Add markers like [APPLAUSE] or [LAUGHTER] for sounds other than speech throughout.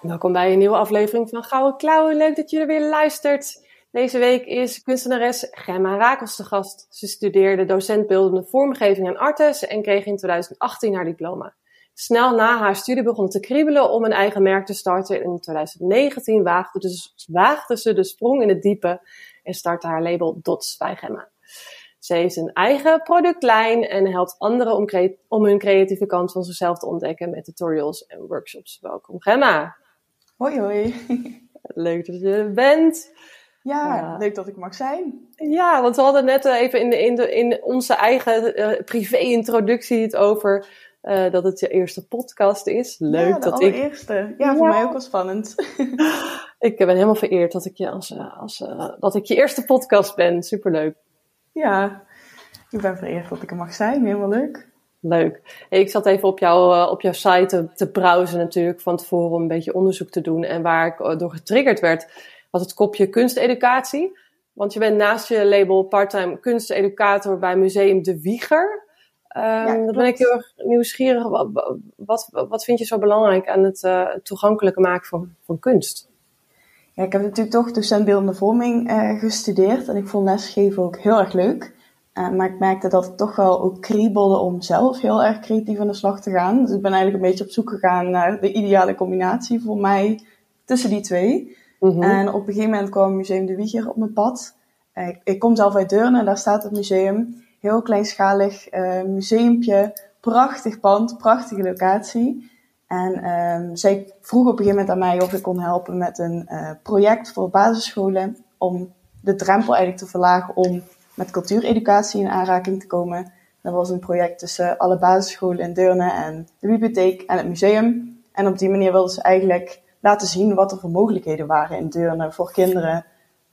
Welkom bij een nieuwe aflevering van Gouden Klauwen. Leuk dat er weer luistert. Deze week is kunstenares Gemma Rakels te gast. Ze studeerde docent beeldende vormgeving aan Artes en kreeg in 2018 haar diploma. Snel na haar studie begon te kriebelen om een eigen merk te starten. In 2019 waagde, dus, waagde ze de sprong in het diepe en startte haar label Dots bij Gemma. Ze heeft een eigen productlijn en helpt anderen om hun creatieve kant van zichzelf te ontdekken met tutorials en workshops. Welkom Gemma. Hoi hoi. Leuk dat je er bent. Ja, leuk dat ik mag zijn. Ja, want we hadden net even in, de, in, de, in onze eigen uh, privé-introductie het over uh, dat het je eerste podcast is. Leuk ja, de dat allereerste. ik. Ja, voor mij ook wel spannend. [LAUGHS] ik ben helemaal vereerd dat ik je, als, als, uh, dat ik je eerste podcast ben. Superleuk. Ja, ik ben vereerd dat ik er mag zijn. Helemaal leuk. Leuk. Ik zat even op, jou, uh, op jouw site te, te browsen natuurlijk van tevoren om een beetje onderzoek te doen. En waar ik door getriggerd werd, was het kopje kunsteducatie. Want je bent naast je label parttime kunsteducator bij Museum De Wieger. Um, ja, dan ben ik heel erg nieuwsgierig. Wat, wat, wat vind je zo belangrijk aan het uh, toegankelijke maken van, van kunst? Ja, ik heb natuurlijk toch docent beeldende vorming gestudeerd. En ik vond lesgeven ook heel erg leuk. Uh, maar ik merkte dat het toch wel ook kriebelde om zelf heel erg creatief aan de slag te gaan. Dus ik ben eigenlijk een beetje op zoek gegaan naar de ideale combinatie voor mij tussen die twee. Mm -hmm. En op een gegeven moment kwam Museum de Wieger op mijn pad. Ik, ik kom zelf uit Deurne en daar staat het museum heel kleinschalig uh, museumpje, prachtig pand, prachtige locatie. En um, zij vroeg op een gegeven moment aan mij of ik kon helpen met een project voor basisscholen om de drempel eigenlijk te verlagen om met cultuureducatie in aanraking te komen. Dat was een project tussen alle basisscholen in Deurne en de bibliotheek en het museum. En op die manier wilden ze eigenlijk laten zien wat er voor mogelijkheden waren in Deurne voor kinderen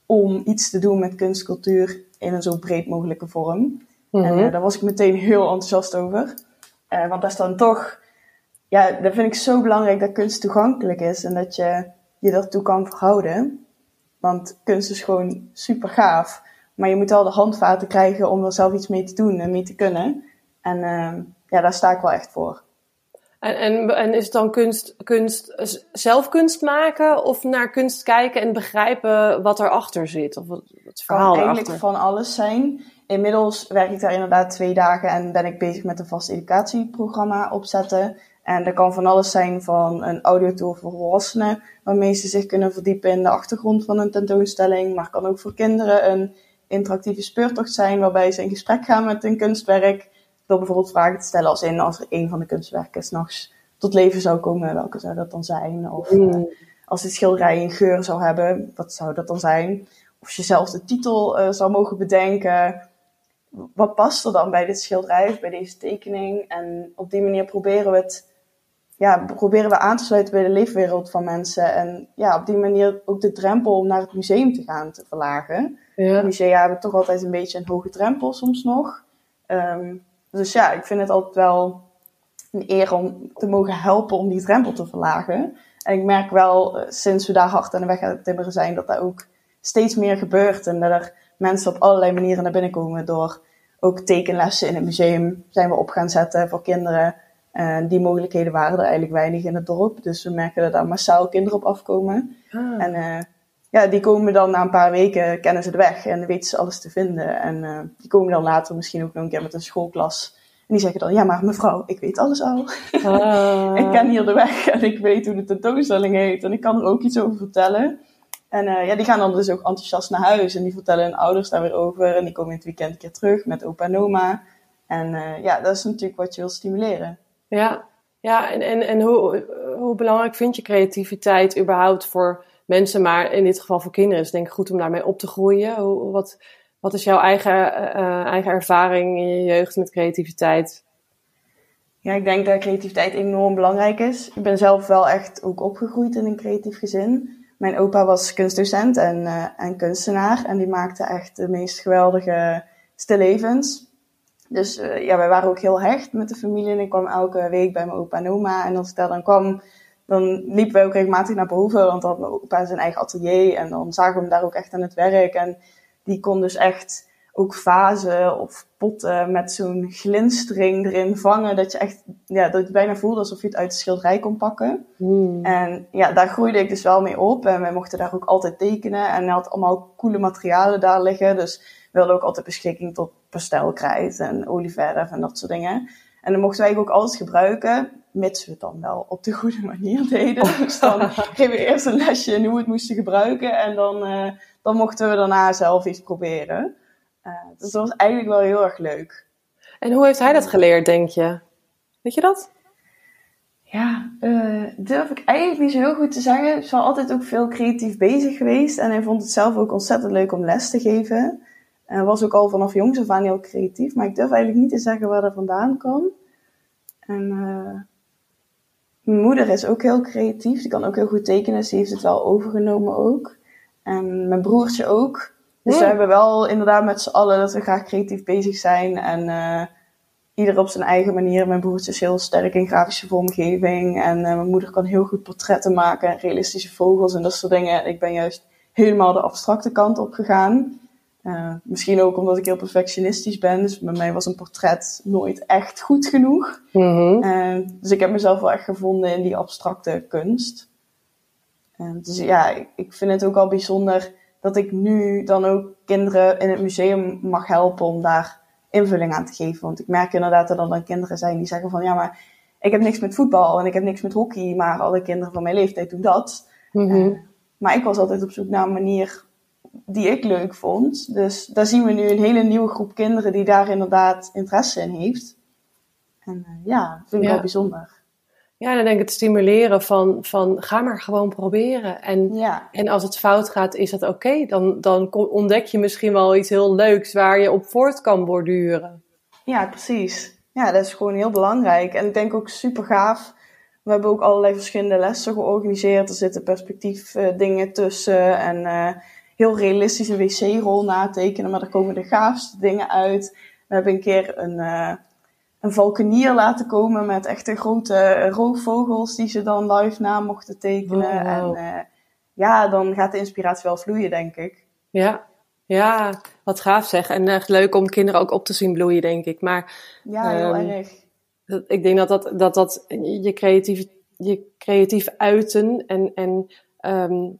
om iets te doen met kunstcultuur in een zo breed mogelijke vorm. Mm -hmm. En uh, daar was ik meteen heel enthousiast over. Uh, want dat is dan toch, ja, dat vind ik zo belangrijk dat kunst toegankelijk is en dat je je daartoe kan verhouden. Want kunst is gewoon super gaaf. Maar je moet wel de handvaten krijgen om er zelf iets mee te doen en mee te kunnen. En uh, ja, daar sta ik wel echt voor. En, en, en is het dan kunst, kunst, zelf kunst maken of naar kunst kijken en begrijpen wat erachter zit? Of wat, het verhaal kan eigenlijk van alles zijn. Inmiddels werk ik daar inderdaad twee dagen en ben ik bezig met een vast educatieprogramma opzetten. En dat kan van alles zijn van een audiotour voor volwassenen, waarmee ze zich kunnen verdiepen in de achtergrond van een tentoonstelling. Maar kan ook voor kinderen een interactieve speurtocht zijn, waarbij ze in gesprek gaan met een kunstwerk. Door bijvoorbeeld vragen te stellen als in, als er een van de kunstwerken s'nachts tot leven zou komen, welke zou dat dan zijn? Of mm. uh, als dit schilderij een geur zou hebben, wat zou dat dan zijn? Of je zelf de titel uh, zou mogen bedenken. Wat past er dan bij dit schilderij of bij deze tekening? En op die manier proberen we het, ja, proberen we aan te sluiten bij de leefwereld van mensen. En ja, op die manier ook de drempel om naar het museum te gaan te verlagen. Ja. Musea hebben toch altijd een beetje een hoge drempel soms nog. Um, dus ja, ik vind het altijd wel een eer om te mogen helpen om die drempel te verlagen. En ik merk wel, sinds we daar hard aan de weg aan het timmeren zijn, dat daar ook steeds meer gebeurt. En dat er mensen op allerlei manieren naar binnen komen door ook tekenlessen in het museum zijn we op gaan zetten voor kinderen. En die mogelijkheden waren er eigenlijk weinig in het dorp. Dus we merken dat daar massaal kinderen op afkomen. Ah. En uh, ja, die komen dan na een paar weken, kennen ze de weg en weten ze alles te vinden. En uh, die komen dan later misschien ook nog een keer met een schoolklas. En die zeggen dan, ja maar mevrouw, ik weet alles al. Ah. [LAUGHS] ik ken hier de weg en ik weet hoe de tentoonstelling heet. En ik kan er ook iets over vertellen. En uh, ja, die gaan dan dus ook enthousiast naar huis. En die vertellen hun ouders daar weer over. En die komen in het weekend een keer terug met opa en oma. En uh, ja, dat is natuurlijk wat je wil stimuleren. Ja, ja en, en, en hoe, hoe belangrijk vind je creativiteit überhaupt voor mensen, maar in dit geval voor kinderen is het denk ik goed om daarmee op te groeien. Hoe, wat, wat is jouw eigen, uh, eigen ervaring in je jeugd met creativiteit? Ja, ik denk dat creativiteit enorm belangrijk is. Ik ben zelf wel echt ook opgegroeid in een creatief gezin. Mijn opa was kunstdocent en, uh, en kunstenaar. En die maakte echt de meest geweldige stillevens. Dus ja, wij waren ook heel hecht met de familie. En ik kwam elke week bij mijn opa en oma. En als ik daar dan kwam, dan liepen wij ook regelmatig naar boven. Want dan had mijn opa zijn eigen atelier. En dan zagen we hem daar ook echt aan het werk. En die kon dus echt ook vazen of potten met zo'n glinstering erin vangen. Dat je echt, ja, dat je bijna voelde alsof je het uit de schilderij kon pakken. Hmm. En ja, daar groeide ik dus wel mee op. En wij mochten daar ook altijd tekenen. En hij had allemaal coole materialen daar liggen. Dus we hadden ook altijd beschikking tot pastelkrijt en olieverf en dat soort dingen. En dan mochten wij ook altijd gebruiken, mits we het dan wel op de goede manier [LAUGHS] deden. Dus dan [LAUGHS] kregen we eerst een lesje in hoe we het moesten gebruiken. En dan, uh, dan mochten we daarna zelf iets proberen. Uh, dus dat was eigenlijk wel heel erg leuk. En hoe heeft hij dat geleerd, denk je? Weet je dat? Ja, uh, durf ik eigenlijk niet zo heel goed te zeggen. Hij is wel altijd ook veel creatief bezig geweest. En hij vond het zelf ook ontzettend leuk om les te geven. En was ook al vanaf jongs af aan heel creatief. Maar ik durf eigenlijk niet te zeggen waar dat vandaan kwam. En uh, mijn moeder is ook heel creatief. Die kan ook heel goed tekenen. Ze heeft het wel overgenomen ook. En mijn broertje ook. Dus we hebben wel inderdaad met z'n allen dat we graag creatief bezig zijn. En uh, ieder op zijn eigen manier. Mijn broertje is heel sterk in grafische vormgeving. En uh, mijn moeder kan heel goed portretten maken. En realistische vogels en dat soort dingen. En ik ben juist helemaal de abstracte kant op gegaan. Uh, misschien ook omdat ik heel perfectionistisch ben. Dus bij mij was een portret nooit echt goed genoeg. Mhm. Uh, dus ik heb mezelf wel echt gevonden in die abstracte kunst. Uh, dus ja, ik, ik vind het ook al bijzonder dat ik nu dan ook kinderen in het museum mag helpen om daar invulling aan te geven. Want ik merk inderdaad dat er dan kinderen zijn die zeggen van ja, maar ik heb niks met voetbal en ik heb niks met hockey, maar alle kinderen van mijn leeftijd doen dat. Mhm. Maar ik was altijd op zoek naar een manier die ik leuk vond. Dus daar zien we nu een hele nieuwe groep kinderen die daar inderdaad interesse in heeft. En uh, ja, dat vind ik Ja. wel bijzonder. Ja, dan denk ik het stimuleren van, van ga maar gewoon proberen. En, Ja, en als het fout gaat, is dat oké. Dan, dan ontdek je misschien wel iets heel leuks waar je op voort kan borduren. ja, precies. Ja, dat is gewoon heel belangrijk. En ik denk ook super gaaf. We hebben ook allerlei verschillende lessen georganiseerd. Er zitten perspectief uh, dingen tussen. En uh, heel realistische wc-rol natekenen. Maar er komen de gaafste dingen uit. We hebben een keer een, uh, een valkenier laten komen met echte grote roofvogels. Die ze dan live na mochten tekenen. Oh, wow. En uh, ja, dan gaat de inspiratie wel vloeien, denk ik. Ja, ja wat gaaf zeg. En echt leuk om kinderen ook op te zien bloeien, denk ik. Maar Ja, heel Ehm, erg. dat- ik denk dat dat, dat, dat je, creatief, je creatief uiten en, en ehm,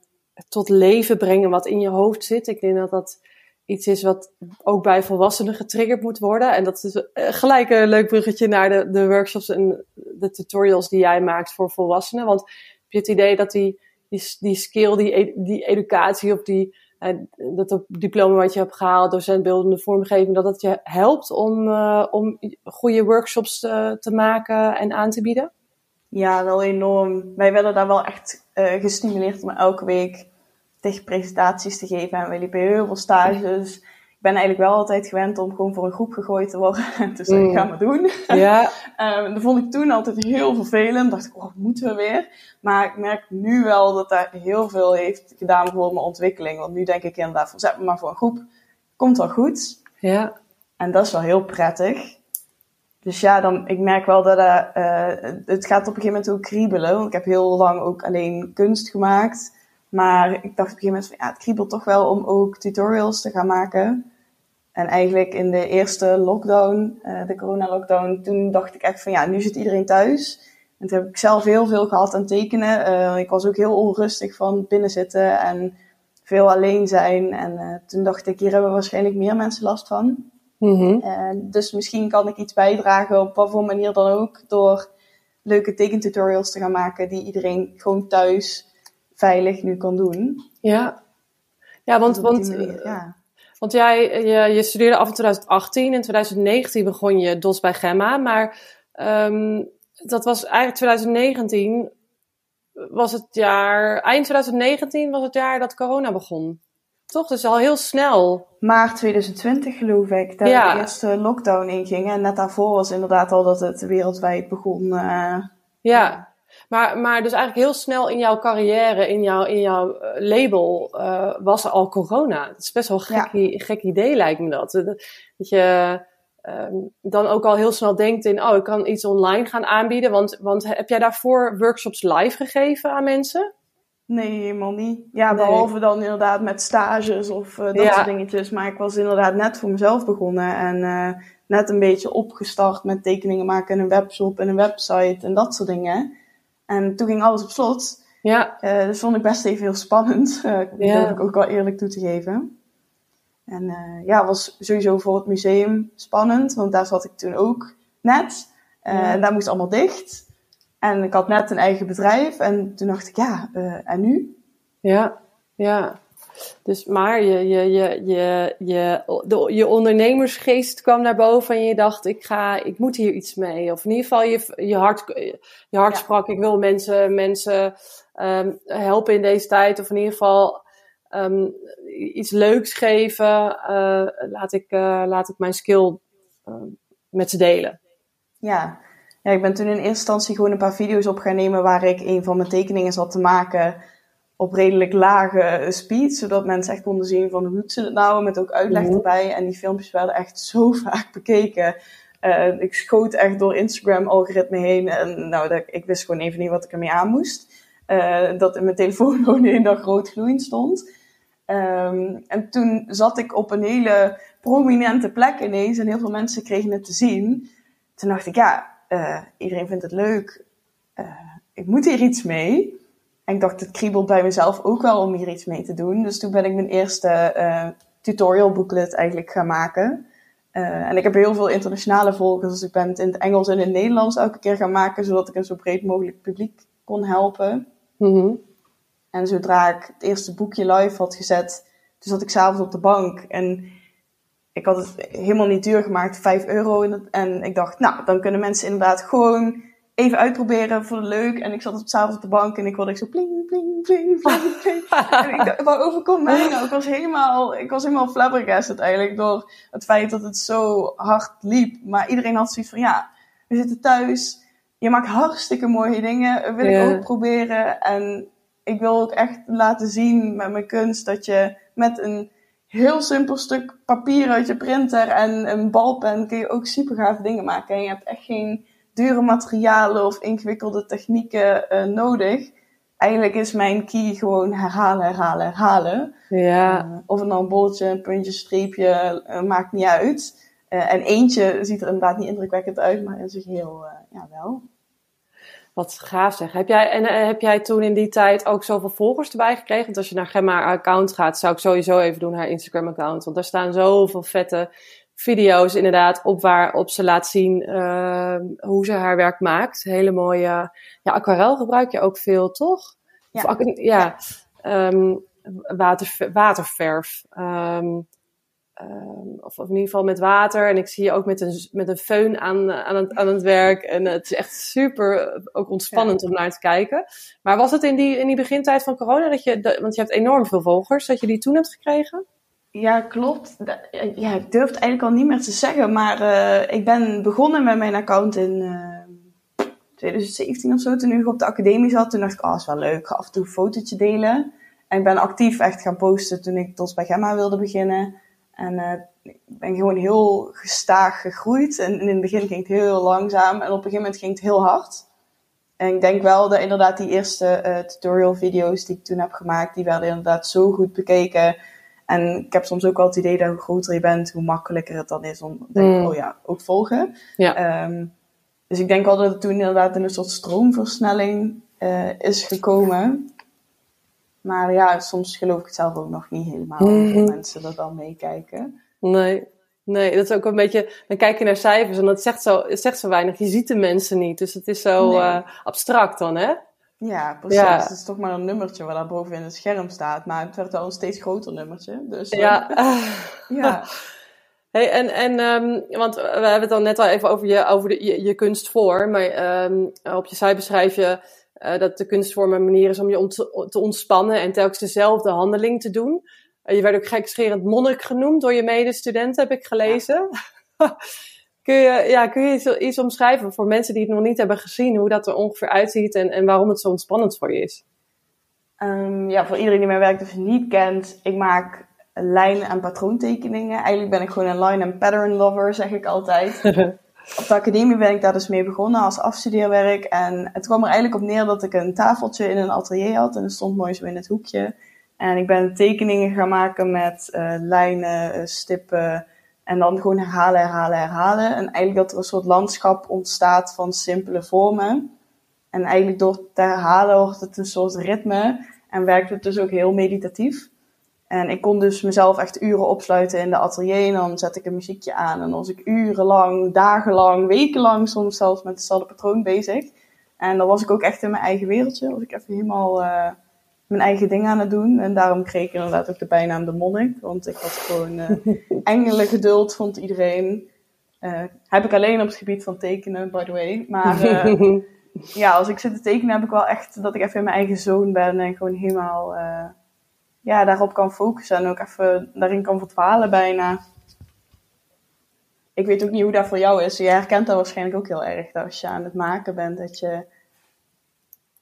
tot leven brengen wat in je hoofd zit. Ik denk dat dat iets is wat ook bij volwassenen getriggerd moet worden. En dat is eh, gelijk een leuk bruggetje naar de, de workshops en de tutorials die jij maakt voor volwassenen. Want heb je het idee dat die, die, die skill, die, e- die educatie of die, eh, dat diploma wat je hebt gehaald, docent beeldende vormgeving, dat dat je helpt om, uh, om goede workshops te, maken en aan te bieden? Ja, wel enorm. Wij werden daar wel echt uh, gestimuleerd om elke week tegen presentaties te geven. En we liepen heel veel stages. Ik ben eigenlijk wel altijd gewend om gewoon voor een groep gegooid te worden. [LAUGHS] dus mm. ik ga maar doen. [LAUGHS] Ja. um, [LAUGHS] dat vond ik toen altijd heel vervelend. dacht ik, oh, moeten we weer? Maar ik merk nu wel dat dat heel veel heeft gedaan voor mijn ontwikkeling. Want nu denk ik inderdaad, zet me maar voor een groep. Komt wel goed. Ja. En dat is wel heel prettig. Dus ja, dan, ik merk wel dat uh, uh, het gaat op een gegeven moment ook kriebelen. Want ik heb heel lang ook alleen kunst gemaakt. Maar ik dacht op een gegeven moment van ja, het kriebelt toch wel om ook tutorials te gaan maken. En eigenlijk in de eerste lockdown, uh, de corona-lockdown, toen dacht ik echt van ja, nu zit iedereen thuis. En toen heb ik zelf heel veel gehad aan tekenen. Ik was ook heel onrustig van binnenzitten en veel alleen zijn. En toen dacht ik, hier hebben waarschijnlijk meer mensen last van. Mm -hmm. uh, dus misschien kan ik iets bijdragen op wat voor manier dan ook. Door leuke tekentutorials te gaan maken die iedereen gewoon thuis veilig nu kan doen. Ja, ja want, want, manier, ja. want jij je, je studeerde af in 2018. In 2019 begon je DOS bij Gemma. Maar um, dat was eigenlijk 2019 was het jaar, eind 2019 was het jaar dat corona begon. Toch? Dus al heel snel. Maart 2020 geloof ik, dat Ja. de eerste lockdown inging. En net daarvoor was inderdaad al dat het wereldwijd begon. eh, Ja. Maar, maar dus eigenlijk heel snel in jouw carrière, in jouw, in jouw eh, label, eh, was er al corona. Het is best wel een gek, idee, lijkt me dat. Dat dat je ehm, dan ook al heel snel denkt in, oh, ik kan iets online gaan aanbieden. Want, want heb jij daarvoor workshops live gegeven aan mensen? Nee, helemaal niet. Ja, Nee. behalve dan inderdaad met stages of eh, dat Ja. soort dingetjes. Maar ik was inderdaad net voor mezelf begonnen en eh, net een beetje opgestart met tekeningen maken en een webshop en een website en dat soort dingen. En toen ging alles op slot. Ja, dat vond ik best even heel spannend. [LAUGHS] eh dat Ja. durf ik ook wel eerlijk toe te geven. En ja, was sowieso voor het museum spannend, want daar zat ik toen ook net. Ja. En daar moest allemaal dicht. En ik had net een eigen bedrijf en toen dacht ik, ja, eh, en nu? ja, ja. Dus, maar je, je, je, je, je, de, je ondernemersgeest kwam naar boven en je dacht, ik, ga, ik moet hier iets mee. Of in ieder geval, je, je hart, je hart Ja. sprak, ik wil mensen, mensen ehm, helpen in deze tijd. Of in ieder geval ehm, iets leuks geven. Eh, laat, ik, eh, laat ik mijn skill eh, met ze delen. Ja. Ja, ik ben toen in eerste instantie gewoon een paar video's op gaan nemen waar ik een van mijn tekeningen zat te maken op redelijk lage speed, zodat mensen echt konden zien van hoe doet ze het nou, met ook uitleg Mhm. erbij. En die filmpjes werden echt zo [LAUGHS] vaak bekeken. Eh, ik schoot echt door Instagram-algoritme heen en nou, dat, ik wist gewoon even niet wat ik ermee aan moest. Eh, dat in mijn telefoon [LAUGHS] gewoon de hele dag rood gloeiend stond. Ehm, en toen zat ik op een hele prominente plek ineens en heel veel mensen kregen het te zien. Toen dacht ik, ja, eh, iedereen vindt het leuk. Eh, ik moet hier iets mee. En ik dacht, het kriebelt bij mezelf ook wel om hier iets mee te doen. Dus toen ben ik mijn eerste eh, tutorial booklet eigenlijk gaan maken. En ik heb heel veel internationale volgers, dus ik ben het in het Engels en in het Nederlands elke keer gaan maken, zodat ik een zo breed mogelijk publiek kon helpen. Mhm. En zodra ik het eerste boekje live had gezet, toen zat ik s'avonds op de bank. En ik had het helemaal niet duur gemaakt, 5 euro. En, het- en ik dacht, nou, dan kunnen mensen inderdaad gewoon even uitproberen voor de leuk. En ik zat op- s'avonds op de bank en ik hoorde echt zo pling, pling, pling, pling, [LAUGHS] pling. en ik dacht, wat overkomt mij nou? Ik was helemaal, ik was helemaal flabbergasted eigenlijk door het feit dat het zo hard liep. Maar iedereen had zoiets van, ja, we zitten thuis. Je maakt hartstikke mooie dingen. Dat wil Ja. ik ook proberen. En ik wil ook echt laten zien met mijn kunst dat je met een heel simpel stuk papier uit je printer en een balpen kun je ook super gave dingen maken. En je hebt echt geen dure materialen of ingewikkelde technieken eh, nodig. Eigenlijk is mijn key gewoon herhalen, herhalen, herhalen. Ja, Eh, of het nou een bolletje, een puntje, streepje, eh, maakt niet uit. En eentje ziet er inderdaad niet indrukwekkend uit, maar in zijn geheel eh, ja, wel. Wat gaaf zeg. Heb jij, en eh, heb jij toen in die tijd ook zoveel volgers erbij gekregen? Want als je naar Gemma account gaat, zou ik sowieso even doen haar Instagram account. Want daar staan zoveel vette video's inderdaad op waarop ze laat zien eh, hoe ze haar werk maakt. Hele mooie, ja, aquarel gebruik je ook veel, toch? Ja. Of, ja, ehm, waterver- waterverf. Ehm, ehm, of, of in ieder geval met water. En ik zie je ook met een, met een föhn aan, aan, het, aan het werk. En het is echt super eh, ook ontspannend om naar te kijken. Maar was het in die, in die begintijd van corona dat je, dat- want je hebt enorm veel volgers, dat je die toen hebt gekregen? Ja, klopt. Da- Ja, ik durf het eigenlijk al niet meer te zeggen, maar eh, ik ben begonnen met mijn account in eh, 2017 of zo. Toen ik op de academie zat, toen dacht ik, oh, is wel leuk, ga af en toe een fotootje delen. En ik ben actief echt gaan posten toen ik tot bij Gemma wilde beginnen. En ik ben gewoon heel gestaag gegroeid. En in het begin ging het heel langzaam en op een gegeven moment ging het heel hard. En ik denk wel dat inderdaad die eerste eh, tutorial video's die ik toen heb gemaakt, die werden inderdaad zo goed bekeken. En ik heb soms ook wel het idee dat hoe groter je bent, hoe makkelijker het dan is om te denken, Mm. oh ja, ook volgen. Ja. Ehm, dus ik denk wel dat het toen inderdaad in een soort stroomversnelling eh, is gekomen. Maar ja, soms geloof ik het zelf ook nog niet helemaal. Hoeveel Mhm. mensen er dan meekijken. Nee. Nee, dat is ook een beetje. Dan kijk je naar cijfers en dat zegt zo, het zegt zo weinig. Je ziet de mensen niet. Dus het is zo Nee. eh, abstract dan, hè? Ja, precies. Ja. Het is toch maar een nummertje wat daar bovenin het scherm staat. Maar het werd wel een steeds groter nummertje. Dus eh, Ja. [LAUGHS] ja. Hey, en, en um, want we hebben het dan net al even over je, over de, je, je kunstvorm. Maar um, op je site beschrijf je uh, dat de kunstvorm een manier is om je te ontspannen en telkens dezelfde handeling te doen. je werd ook gekscherend monnik genoemd door je medestudenten, heb ik gelezen. [LAUGHS] kun, je, ja, kun je iets, omschrijven voor mensen die het nog niet hebben gezien, hoe dat er ongeveer uitziet en, en waarom het zo ontspannend voor je is? Um, ja, voor iedereen die mijn werk dus niet kent, ik maak lijn- en patroontekeningen. Eigenlijk ben ik gewoon een line- en pattern lover, zeg ik altijd. [LAUGHS] op de academie ben ik daar dus mee begonnen als afstudeerwerk. En het kwam er eigenlijk op neer dat ik een tafeltje in een atelier had. En dat stond mooi zo in het hoekje. En ik ben tekeningen gaan maken met uh, lijnen, uh, stippen. En dan gewoon herhalen, herhalen, herhalen. En eigenlijk dat er een soort landschap ontstaat van simpele vormen. En eigenlijk door te herhalen wordt het een soort ritme. En werkt het dus ook heel meditatief. En ik kon dus mezelf echt uren opsluiten in de atelier. En dan zet ik een muziekje aan. En dan was ik urenlang, dagenlang, wekenlang soms zelfs met hetzelfde patroon bezig. En dan was ik ook echt in mijn eigen wereldje. Was ik even helemaal uh, mijn eigen ding aan het doen. En daarom kreeg ik inderdaad ook de bijnaam de monnik. Want ik had gewoon uh, [LAUGHS] engelen geduld, vond iedereen. Uh, heb ik alleen op het gebied van tekenen, by the way. Maar [LAUGHS] ja, als ik zit te tekenen heb ik wel echt dat ik even in mijn eigen zoon ben. En gewoon helemaal ja, daarop kan focussen en ook even daarin kan verdwalen bijna. Ik weet ook niet hoe dat voor jou is. Je herkent dat waarschijnlijk ook heel erg. Dat als je aan het maken bent, dat je...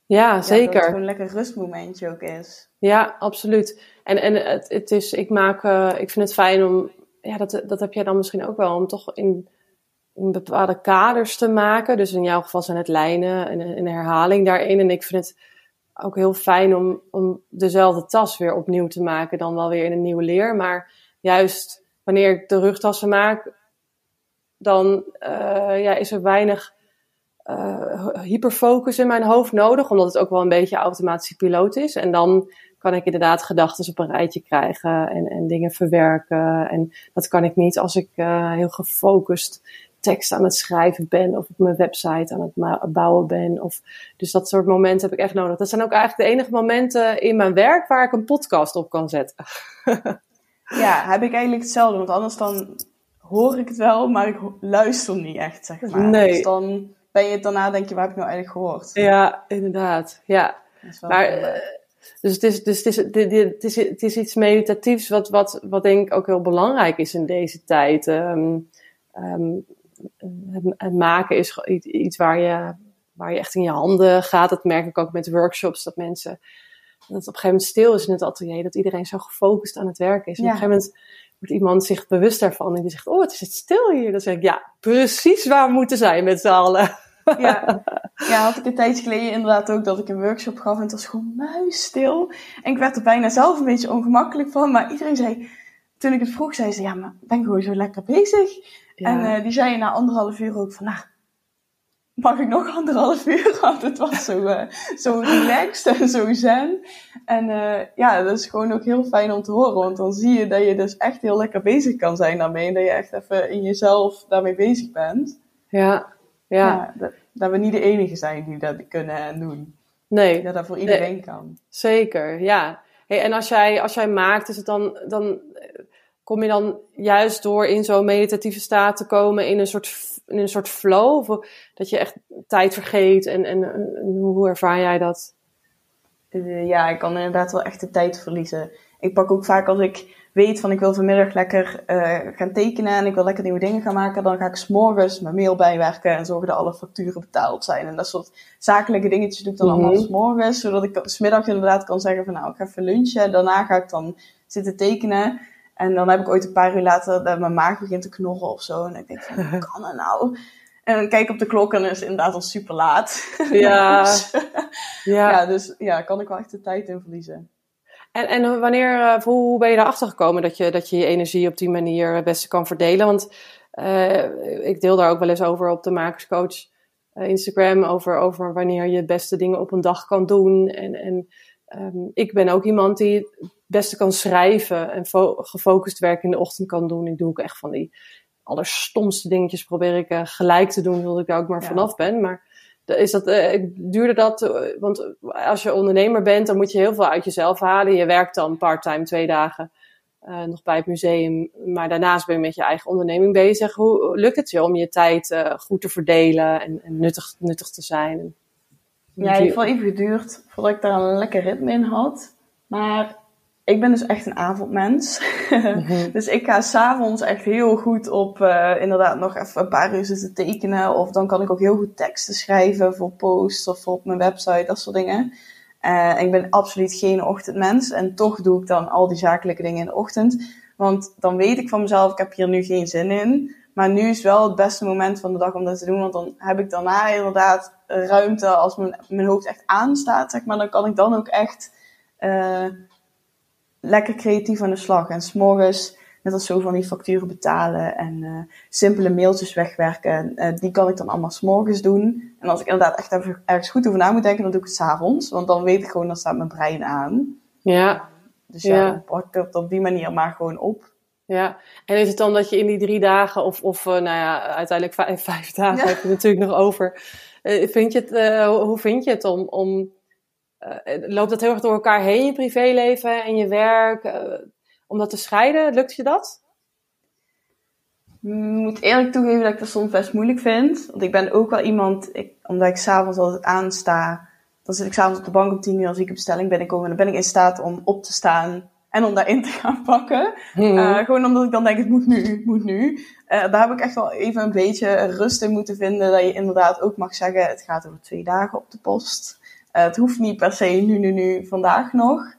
Ja, zeker. Ja, dat het een lekker rustmomentje ook is. Ja, absoluut. En, en het, het is, ik maak, uh, ik vind het fijn om, ja, dat, dat heb jij dan misschien ook wel, om toch in, in bepaalde kaders te maken. Dus in jouw geval zijn het lijnen en een herhaling daarin. En ik vind het ook heel fijn om, om dezelfde tas weer opnieuw te maken, dan wel weer in een nieuwe leer. Maar juist wanneer ik de rugtassen maak, dan uh, ja, is er weinig uh, hyperfocus in mijn hoofd nodig, omdat het ook wel een beetje automatische piloot is. En dan kan ik inderdaad gedachten op een rijtje krijgen en, en dingen verwerken. En dat kan ik niet als ik uh, heel gefocust tekst aan het schrijven ben of op mijn website aan het bouwen ben. Of, dus dat soort momenten heb ik echt nodig. Dat zijn ook eigenlijk de enige momenten in mijn werk waar ik een podcast op kan zetten. [LAUGHS] ja, heb ik eigenlijk hetzelfde. Want anders dan hoor ik het wel, maar ik luister niet echt, zeg maar. Nee. Dus dan ben je het daarna, denk je, waar heb ik nou eigenlijk gehoord? Ja, inderdaad. Ja. Maar, eh, dus het is, dus het is, het is, het is iets meditatiefs wat, wat, wat denk ik ook heel belangrijk is in deze tijd. Um, um, het, maken is iets waar je, waar je echt in je handen gaat. Dat merk ik ook met workshops, dat mensen, dat het op een gegeven moment stil is in het atelier, dat iedereen zo gefocust aan het werk is. En op een gegeven moment wordt iemand zich bewust daarvan en die zegt, oh, het is het stil hier. Dan zeg ik, ja, precies waar we moeten zijn met z'n allen. Ja. [LAUGHS] ja, had ik een tijdje geleden inderdaad ook dat ik een workshop gaf en het was gewoon muisstil. En ik werd er bijna zelf een beetje ongemakkelijk van, maar iedereen zei, toen ik het vroeg, zei ze, ja, maar ben ik gewoon zo lekker bezig. En uh, die zei na anderhalf uur ook van, nou, mag ik nog anderhalf uur? [LAUGHS] Want het was zo, uh, zo relaxed en zo zen. En uh, ja, dat is gewoon ook heel fijn om te horen. Want dan zie je dat je dus echt heel lekker bezig kan zijn daarmee. En dat je echt even in jezelf daarmee bezig bent. Ja, ja. ja dat, dat, we niet de enige zijn die dat kunnen en doen. Nee. Dat dat voor iedereen kan. Zeker, ja. Hey, en als jij, als jij maakt, is het dan, dan kom je dan juist door in zo'n meditatieve staat te komen in een soort, in een soort flow? Of dat je echt tijd vergeet en, en, hoe ervaar jij dat? Uh, ja, ik kan inderdaad wel echt de tijd verliezen. Ik pak ook vaak als ik weet van ik wil vanmiddag lekker uh, gaan tekenen en ik wil lekker nieuwe dingen gaan maken, dan ga ik s'morgens mijn mail bijwerken en zorgen dat alle facturen betaald zijn. En dat soort zakelijke dingetjes doe ik dan mm -hmm. allemaal s'morgens, zodat ik smiddag inderdaad kan zeggen van nou, ik ga even lunchen. En daarna ga ik dan zitten tekenen. En dan heb ik ooit een paar uur later dat mijn maag begint te knorren of zo. En ik denk van, hoe [LAUGHS] kan dat nou? En dan kijk ik op de klok en is het inderdaad al super laat. [LAUGHS] Ja. [LAUGHS] ja. ja, dus ja, kan ik wel echt de tijd in verliezen. En, en wanneer, uh, hoe ben je erachter gekomen dat je, dat je je energie op die manier het beste kan verdelen? Want uh, ik deel daar ook wel eens over op de Makerscoach uh, Instagram. Over, over wanneer je het beste dingen op een dag kan doen. En, en um, ik ben ook iemand die beste kan schrijven en gefocust werk in de ochtend kan doen. Ik doe ook echt van die allerstomste dingetjes probeer ik uh, gelijk te doen, zodat ik daar ook maar vanaf ben. Maar is dat, uh, duurde dat, uh, want als je ondernemer bent, dan moet je heel veel uit jezelf halen. Je werkt dan part-time twee dagen nog bij het museum, maar daarnaast ben je met je eigen onderneming bezig. Hoe lukt het je om je tijd goed te verdelen en, en, nuttig, nuttig te zijn? Ja, het heeft wel even geduurd voordat ik daar een lekker ritme in had. Maar ik ben dus echt een avondmens. [LAUGHS] Mhm. dus ik ga s'avonds echt heel goed op uh, inderdaad nog even een paar uur zitten tekenen. Of dan kan ik ook heel goed teksten schrijven voor posts of op mijn website, dat soort dingen. Uh, ik ben absoluut geen ochtendmens. En toch doe ik dan al die zakelijke dingen in de ochtend. Want dan weet ik van mezelf, ik heb hier nu geen zin in. Maar nu is wel het beste moment van de dag om dat te doen. Want dan heb ik daarna inderdaad ruimte als mijn, mijn hoofd echt aanstaat. Zeg maar, dan kan ik dan ook echt uh, lekker creatief aan de slag. En s'morgens, net als zo van die facturen betalen en uh, simpele mailtjes wegwerken. Uh, die kan ik dan allemaal s'morgens doen. En als ik inderdaad echt even ergens goed over na moet denken, dan doe ik het s'avonds. Want dan weet ik gewoon, dan staat mijn brein aan. Ja. Dus ja, ja. dan pak ik het op die manier maar gewoon op. Ja, en is het dan dat je in die drie dagen, of, of nou ja, uiteindelijk vijf, [LAUGHS] vijf dagen ja. heb je natuurlijk nog over. Uh, vind je het, hoe vind je het om, om uh, loopt dat heel erg door elkaar heen, je privéleven en je werk, om dat te scheiden? Lukt je dat? Ik moet eerlijk toegeven dat ik dat soms best moeilijk vind. Want ik ben ook wel iemand, ik, omdat ik s'avonds altijd aansta, dan zit ik s'avonds op de bank om tien uur als ik een bestelling binnenkom. En dan ben ik in staat om op te staan en om daarin te gaan pakken. Hmm. Uh, gewoon omdat ik dan denk, het moet nu, het moet nu. Uh, daar heb ik echt wel even een beetje rust in moeten vinden. Dat je inderdaad ook mag zeggen, het gaat over twee dagen op de post. Uh, het hoeft niet per se nu, nu, nu, vandaag nog.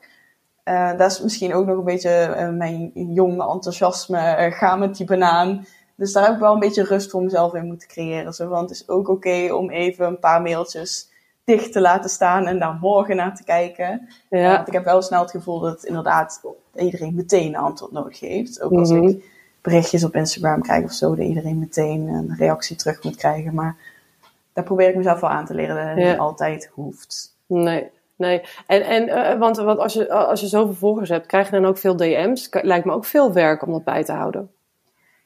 dat is misschien ook nog een beetje mijn jonge enthousiasme. ga met die banaan. Dus daar heb ik wel een beetje rust voor mezelf in moeten creëren. Zo, want het is ook oké om even een paar mailtjes dicht te laten staan en daar morgen naar te kijken. Ja. Want ik heb wel snel het gevoel dat inderdaad iedereen meteen een antwoord nodig heeft. Ook als mhm. ik berichtjes op Instagram krijg of zo, dat iedereen meteen een reactie terug moet krijgen. Maar daar probeer ik mezelf wel aan te leren dat het niet altijd hoeft. Nee, nee. En, en uh, want, want als, je, als je zoveel volgers hebt, krijg je dan ook veel DM's? Lijkt me ook veel werk om dat bij te houden.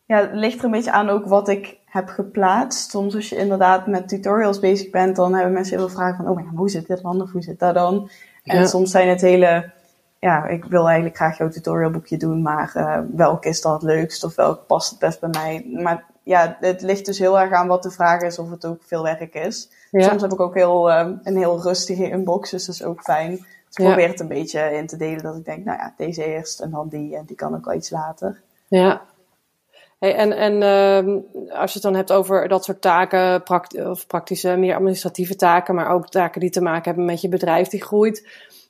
Ja, het ligt er een beetje aan ook wat ik heb geplaatst. Soms als je inderdaad met tutorials bezig bent, dan hebben mensen heel veel vragen van, oh maar hoe zit dit dan of hoe zit dat dan? En soms zijn het hele, ja, ik wil eigenlijk graag jouw tutorialboekje doen, maar uh, welke is dan het leukst of welke past het best bij mij? Maar ja, het ligt dus heel erg aan wat de vraag is of het ook veel werk is. Soms heb ik ook heel, uh, een heel rustige inbox, dus dat is ook fijn. Dus ik probeer het een beetje in te delen dat ik denk, nou ja, deze eerst en dan die en die kan ook wel iets later. Ja, Hey, en en uh, als je het dan hebt over dat soort taken, of praktische, meer administratieve taken, maar ook taken die te maken hebben met je bedrijf die groeit.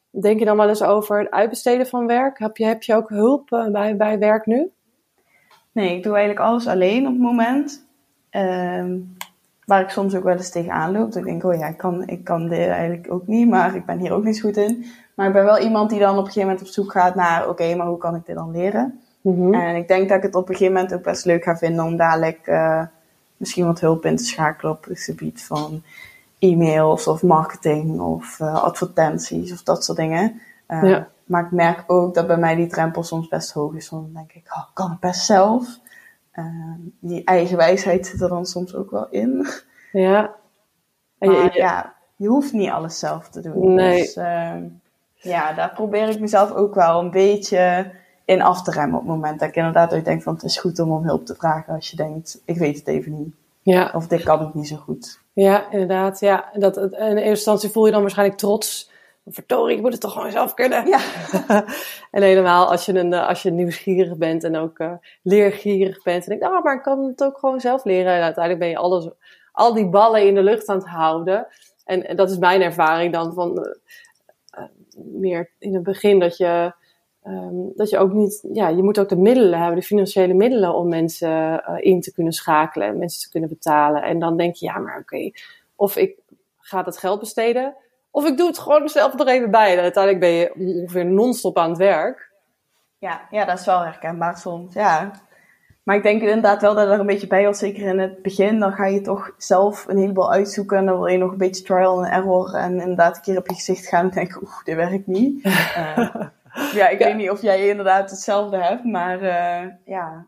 Denk je dan wel eens over het uitbesteden van werk? Heb je, heb je ook hulp uh, bij, bij werk nu? Nee, ik doe eigenlijk alles alleen op het moment. Uh, waar ik soms ook wel eens tegenaan loop. Dat ik denk, oh ja, ik kan, ik kan dit eigenlijk ook niet, maar ik ben hier ook niet zo goed in. Maar ik ben wel iemand die dan op een gegeven moment op zoek gaat naar, oké, maar hoe kan ik dit dan leren? Mhm. En ik denk dat ik het op een gegeven moment ook best leuk ga vinden om dadelijk uh, misschien wat hulp in te schakelen op het gebied van e-mails of marketing of uh, advertenties of dat soort dingen. Uh, ja. Maar ik merk ook dat bij mij die drempel soms best hoog is. Want dan denk ik, oh, kan ik best zelf. die eigen wijsheid zit er dan soms ook wel in. Ja. Maar, je, ja, je hoeft niet alles zelf te doen. Nee. Dus ja, daar probeer ik mezelf ook wel een beetje in af te remmen op het moment dat ik inderdaad ook denk van het is goed om om hulp te vragen als je denkt, ik weet het even niet. Ja. Of dit kan ik niet zo goed. Ja, inderdaad. Ja, dat, in eerste instantie voel je dan waarschijnlijk trots. Vertorie, ik moet het toch gewoon zelf kunnen. Ja. [LAUGHS] en helemaal als je, een, als je nieuwsgierig bent en ook uh, leergierig bent. En denk, oh, maar ik kan het ook gewoon zelf leren. En uiteindelijk ben je alles, al die ballen in de lucht aan het houden. En, en dat is mijn ervaring dan van uh, uh, meer in het begin dat je Um, dat je ook niet, ja, je moet ook de middelen hebben, de financiële middelen om mensen in te kunnen schakelen en mensen te kunnen betalen. En dan denk je, ja, maar oké, okay, of ik ga dat geld besteden, of ik doe het gewoon zelf er even bij. En uiteindelijk ben je ongeveer non-stop aan het werk. Ja, ja, dat is wel herkenbaar soms, ja. Maar ik denk inderdaad wel dat er een beetje bij was, zeker in het begin. Dan ga je toch zelf een heleboel uitzoeken en dan wil je nog een beetje trial and error. En inderdaad een keer op je gezicht gaan en denken, oeh, dit werkt niet. Uh, [LAUGHS] Ja, ik weet niet of jij inderdaad hetzelfde hebt, maar uh, ja.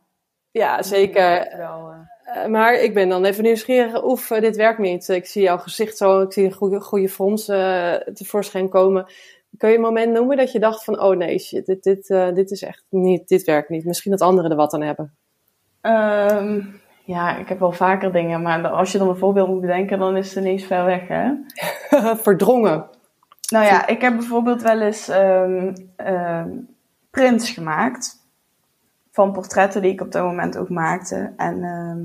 Ja, zeker. Wel, uh... maar ik ben dan even nieuwsgierig. Oef, dit werkt niet. Ik zie jouw gezicht zo, ik zie een goede, goede fonds tevoorschijn komen. Kun je een moment noemen dat je dacht van, oh nee, shit, dit, dit, dit is echt niet, dit werkt niet. Misschien dat anderen er wat aan hebben. Um, ja, ik heb wel vaker dingen, maar als je dan een voorbeeld moet bedenken, dan is het ineens ver weg, hè? [LAUGHS] Verdrongen. Nou ja, ik heb bijvoorbeeld wel eens um, um, prints gemaakt. Van portretten die ik op dat moment ook maakte. En ehm,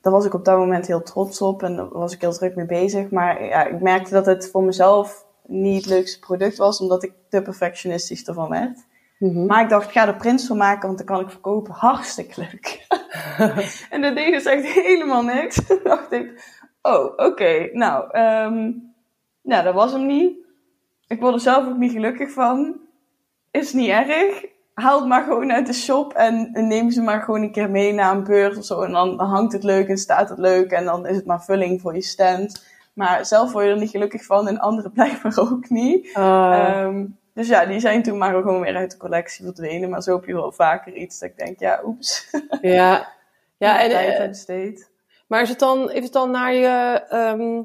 daar was ik op dat moment heel trots op en daar was ik heel druk mee bezig. Maar ja, ik merkte dat het voor mezelf niet het leukste product was, omdat ik te perfectionistisch ervan werd. Mhm. Maar ik dacht, ik ga er prints van maken, want dan kan ik verkopen. Hartstikke leuk. [LAUGHS] en dat deed dus echt helemaal niks. [LAUGHS] Toen dacht ik, oh, oké, nou, ehm nou, dat was hem niet. Ik word er zelf ook niet gelukkig van. Is niet erg. Haal het maar gewoon uit de shop en neem ze maar gewoon een keer mee naar een beurs of zo. En dan, hangt het leuk en staat het leuk en dan is het maar vulling voor je stand. Maar zelf word je er niet gelukkig van en anderen [LAUGHS] blijkbaar ook niet. Ah, Ehm, dus ja, die zijn toen maar gewoon weer uit de collectie verdwenen. Maar zo heb je wel vaker iets dat ik denk, ja, oeps. [LAUGHS] ja. Ja, en, tijd eh, besteed. maar is het dan, is het dan naar je, ehm,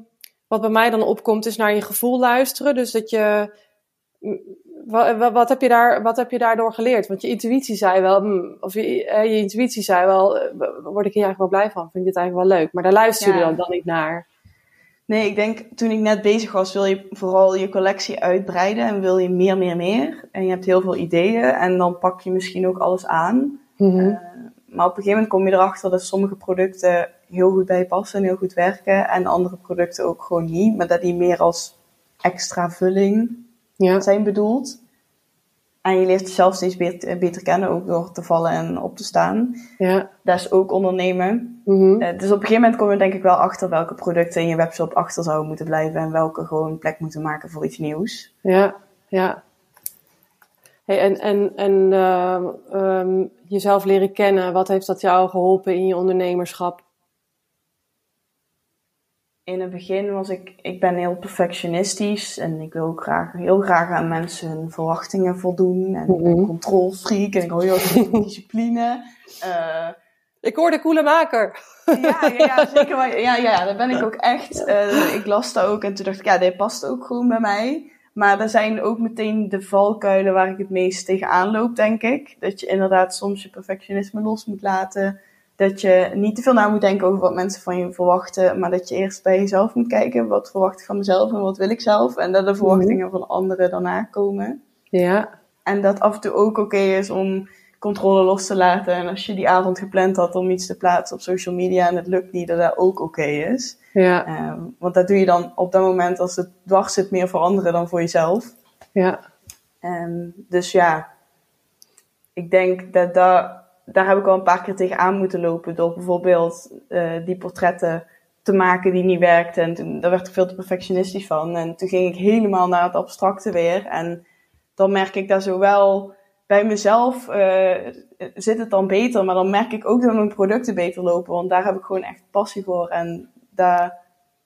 wat bij mij dan opkomt, is naar je gevoel luisteren. Dus dat je, wat, wat, heb je daar, wat heb je daardoor geleerd? Want je intuïtie zei wel, hm, of je, eh, je intuïtie zei wel, eh, word ik hier eigenlijk wel blij van? Vind ik dit eigenlijk wel leuk? Maar daar luister je Ja. dan, dan niet naar. Nee, ik denk toen ik net bezig was, wil je vooral je collectie uitbreiden en wil je meer, meer, meer. En je hebt heel veel ideeën en dan pak je misschien ook alles aan. Mhm. Maar op een gegeven moment kom je erachter dat sommige producten heel goed bij je passen en heel goed werken. En andere producten ook gewoon niet, maar dat die meer als extra vulling ja. zijn bedoeld. En je leert jezelf steeds beter, beter kennen, ook door te vallen en op te staan. Ja. Dat is ook ondernemen. Mhm. Eh, dus op een gegeven moment kom je denk ik wel achter welke producten in je webshop achter zouden moeten blijven en welke gewoon plek moeten maken voor iets nieuws. Ja, ja. Hey, en en, en ehm, ehm, jezelf leren kennen, wat heeft dat jou geholpen in je ondernemerschap? In het begin was ik, ik ben heel perfectionistisch en ik wil ook graag, heel graag aan mensen hun verwachtingen voldoen. En Mhm. een controlfreak en ik hou heel van discipline. Eh, Ik hoor de coole maker. ja, ja, ja, [LAUGHS] zeker. wel. Ja, ja, daar ben ik ook echt. Eh, ik las dat ook en toen dacht ik, ja, dit past ook gewoon bij mij. Maar er zijn ook meteen de valkuilen waar ik het meest tegenaan loop, denk ik. Dat je inderdaad soms je perfectionisme los moet laten. Dat je niet te veel na moet denken over wat mensen van je verwachten. Maar dat je eerst bij jezelf moet kijken. Wat verwacht ik van mezelf en wat wil ik zelf? En dat de verwachtingen van anderen daarna komen. Ja, En dat af en toe ook oké is om controle los te laten. En als je die avond gepland had om iets te plaatsen op social media en het lukt niet, dat dat ook oké is. ja, Ehm, want dat doe je dan op dat moment als het dwars zit meer voor anderen dan voor jezelf. ja, Ehm, dus ja, ik denk dat daar, daar heb ik al een paar keer tegenaan moeten lopen. Door bijvoorbeeld eh, die portretten te maken die niet werkten. En toen, daar werd ik veel te perfectionistisch van. En toen ging ik helemaal naar het abstracte weer. En dan merk ik dat zowel bij mezelf eh, zit het dan beter. Maar dan merk ik ook dat mijn producten beter lopen. Want daar heb ik gewoon echt passie voor. En daar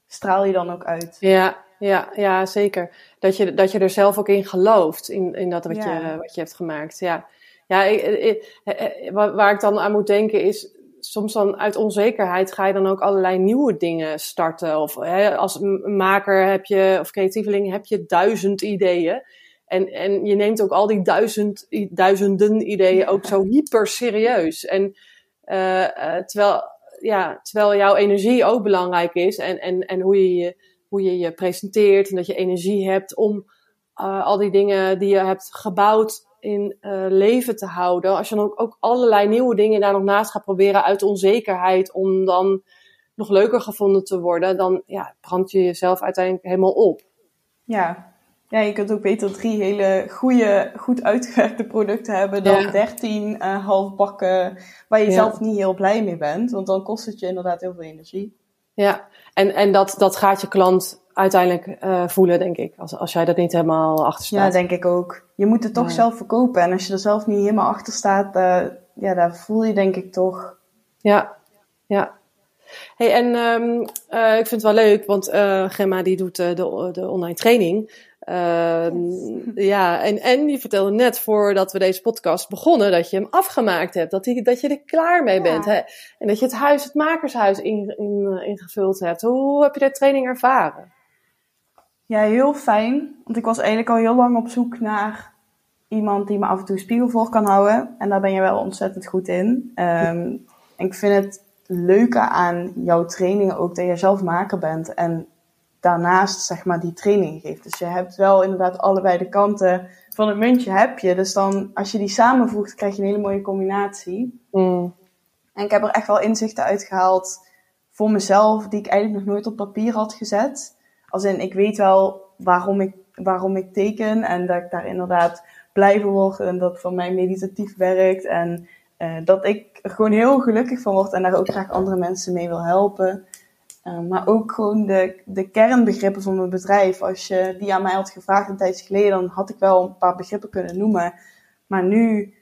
straal je dan ook uit. ja, ja, ja, zeker. Dat je, dat je er zelf ook in gelooft, in, in dat wat, Ja. je, wat je hebt gemaakt. Ja, ja ik, ik- eh, waar ik dan aan moet denken is, soms dan uit onzekerheid ga je dan ook allerlei nieuwe dingen starten. Of hè, als maker heb je, of creatieveling heb je duizend ideeën. En, en je neemt ook al die duizend, duizenden ideeën ook zo hyper serieus. En eh, eh, terwijl, ja, terwijl jouw energie ook belangrijk is en, en, en hoe, je je, hoe je je presenteert en dat je energie hebt om eh, al die dingen die je hebt gebouwd in eh, leven te houden. Als je dan ook, ook allerlei nieuwe dingen daar nog naast gaat proberen uit onzekerheid om dan nog leuker gevonden te worden, dan ja, brand je jezelf uiteindelijk helemaal op. Ja. ja, je kunt ook beter drie hele goede, goed uitgewerkte producten hebben dan Ja. dertien eh halfbakken waar je Ja. zelf niet heel blij mee bent. Want dan kost het je inderdaad heel veel energie. Ja, en, en dat, dat gaat je klant uiteindelijk eh, voelen, denk ik. Als, als jij dat niet helemaal achter Ja, staat. denk ik ook. Je moet het toch Ja. zelf verkopen. En als je er zelf niet helemaal achter staat, eh, ja, daar voel je denk ik toch. Ja, ja. Hey, en ehm, eh, ik vind het wel leuk, want Gemma die doet de, de online training. Ehm, [LAUGHS] Ja, en, en je vertelde net voordat we deze podcast begonnen dat je hem afgemaakt hebt. Dat, die, dat je er klaar mee Ja. bent. Hè? En dat je het huis, het makershuis in, in, ingevuld hebt. Hoe heb je de training ervaren? Ja, heel fijn. Want ik was eigenlijk al heel lang op zoek naar iemand die me af en toe spiegel voor kan houden. En daar ben je wel ontzettend goed in. Ehm, en [LAUGHS] ik vind het leuke aan jouw trainingen ook dat je zelf maker bent. En daarnaast zeg maar die training geeft. Dus je hebt wel inderdaad allebei de kanten van een muntje heb je. Dus dan, als je die samenvoegt, krijg je een hele mooie combinatie. Mm. En ik heb er echt wel inzichten uitgehaald voor mezelf, die ik eigenlijk nog nooit op papier had gezet. Als in, ik weet wel waarom ik, waarom ik teken en dat ik daar inderdaad blij van word en dat voor mij meditatief werkt. En uh, dat ik er gewoon heel gelukkig van word en daar ook graag andere mensen mee wil helpen. Uh, maar ook gewoon de, de kernbegrippen van mijn bedrijf. Als je die aan mij had gevraagd een tijdje geleden, dan had ik wel een paar begrippen kunnen noemen. Maar nu,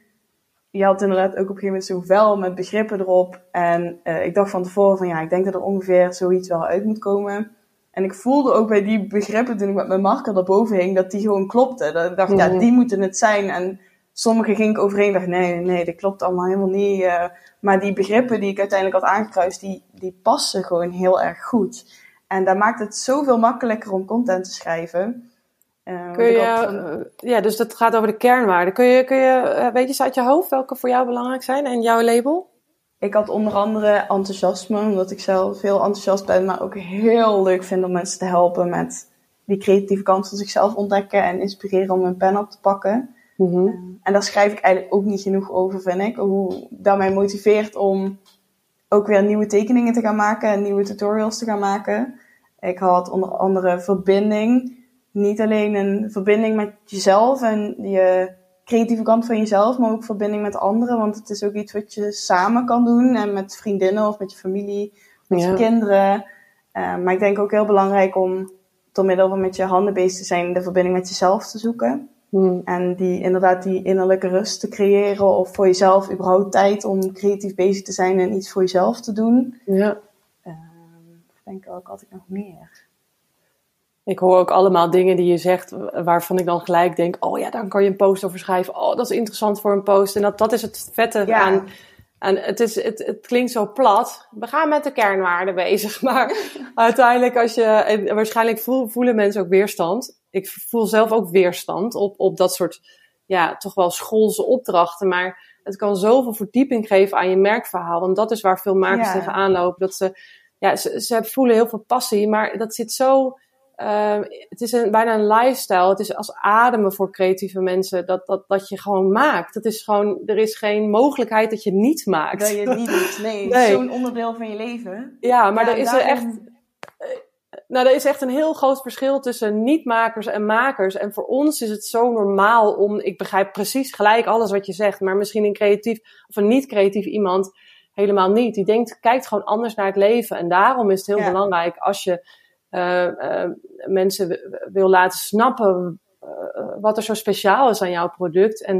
je had inderdaad ook op een gegeven moment zo'n vel met begrippen erop. En uh, ik dacht van tevoren van ja, ik denk dat er ongeveer zoiets wel uit moet komen. En ik voelde ook bij die begrippen toen ik met mijn marker erboven hing, dat die gewoon klopte. Dat ik dacht, ja, die moeten het zijn. En sommige ging ik overheen dacht, nee, nee, dat klopt allemaal helemaal niet. Uh, maar die begrippen die ik uiteindelijk had aangekruist, die, die passen gewoon heel erg goed. En dat maakt het zoveel makkelijker om content te schrijven. Uh, kun je, ja, dus dat gaat over de kernwaarden. Kun je, kun je, weet je uit je hoofd welke voor jou belangrijk zijn en jouw label? Ik had onder andere enthousiasme, omdat ik zelf heel enthousiast ben, maar ook heel leuk vind om mensen te helpen met die creatieve kant van zichzelf ontdekken en inspireren om een pen op te pakken. Mm -hmm. uh, en daar schrijf ik eigenlijk ook niet genoeg over, vind ik. Hoe dat mij motiveert om ook weer nieuwe tekeningen te gaan maken en nieuwe tutorials te gaan maken. Ik had onder andere verbinding. Niet alleen een verbinding met jezelf en je creatieve kant van jezelf, maar ook verbinding met anderen. Want het is ook iets wat je samen kan doen en met vriendinnen of met je familie, met Ja. je kinderen. Uh, maar ik denk ook heel belangrijk om door middel van met je handen bezig te zijn, de verbinding met jezelf te zoeken. Mm. En die inderdaad die innerlijke rust te creëren of voor jezelf überhaupt tijd om creatief bezig te zijn en iets voor jezelf te doen. Ja. Uh, denk ook, had ik nog meer? Ik hoor ook allemaal dingen die je zegt waarvan ik dan gelijk denk, oh ja, daar kan je een post over schrijven. Oh, dat is interessant voor een post. En dat, dat is het vette Ja. aan. En het, is, het, het klinkt zo plat. We gaan met de kernwaarden bezig. [LAUGHS] Maar [LAUGHS] uiteindelijk, als je. En waarschijnlijk voel- voelen mensen ook weerstand. Ik voel zelf ook weerstand op, op dat soort. Ja, toch wel schoolse opdrachten. Maar het kan zoveel verdieping geven aan je merkverhaal. Want dat is waar veel makers Ja. tegenaan lopen. Dat ze. Ja, ze, ze voelen heel veel passie. Maar dat zit zo. Uh, het is een, bijna een lifestyle. Het is als ademen voor creatieve mensen dat, dat, dat je gewoon maakt. Het is gewoon, er is geen mogelijkheid dat je niet maakt. Dat je [LAUGHS] het niet doet. Nee, Nee. is zo'n onderdeel van je leven. Ja, maar Ja, er is er echt. Nou, er is echt een heel groot verschil tussen niet-makers en makers. En voor ons is het zo normaal om. Ik begrijp precies gelijk alles wat je zegt. Maar misschien een creatief of een niet-creatief iemand helemaal niet. Die denkt, kijkt gewoon anders naar het leven. En daarom is het heel Ja. belangrijk als je eh, eh, mensen wil laten snappen eh, wat er zo speciaal is aan jouw product. En,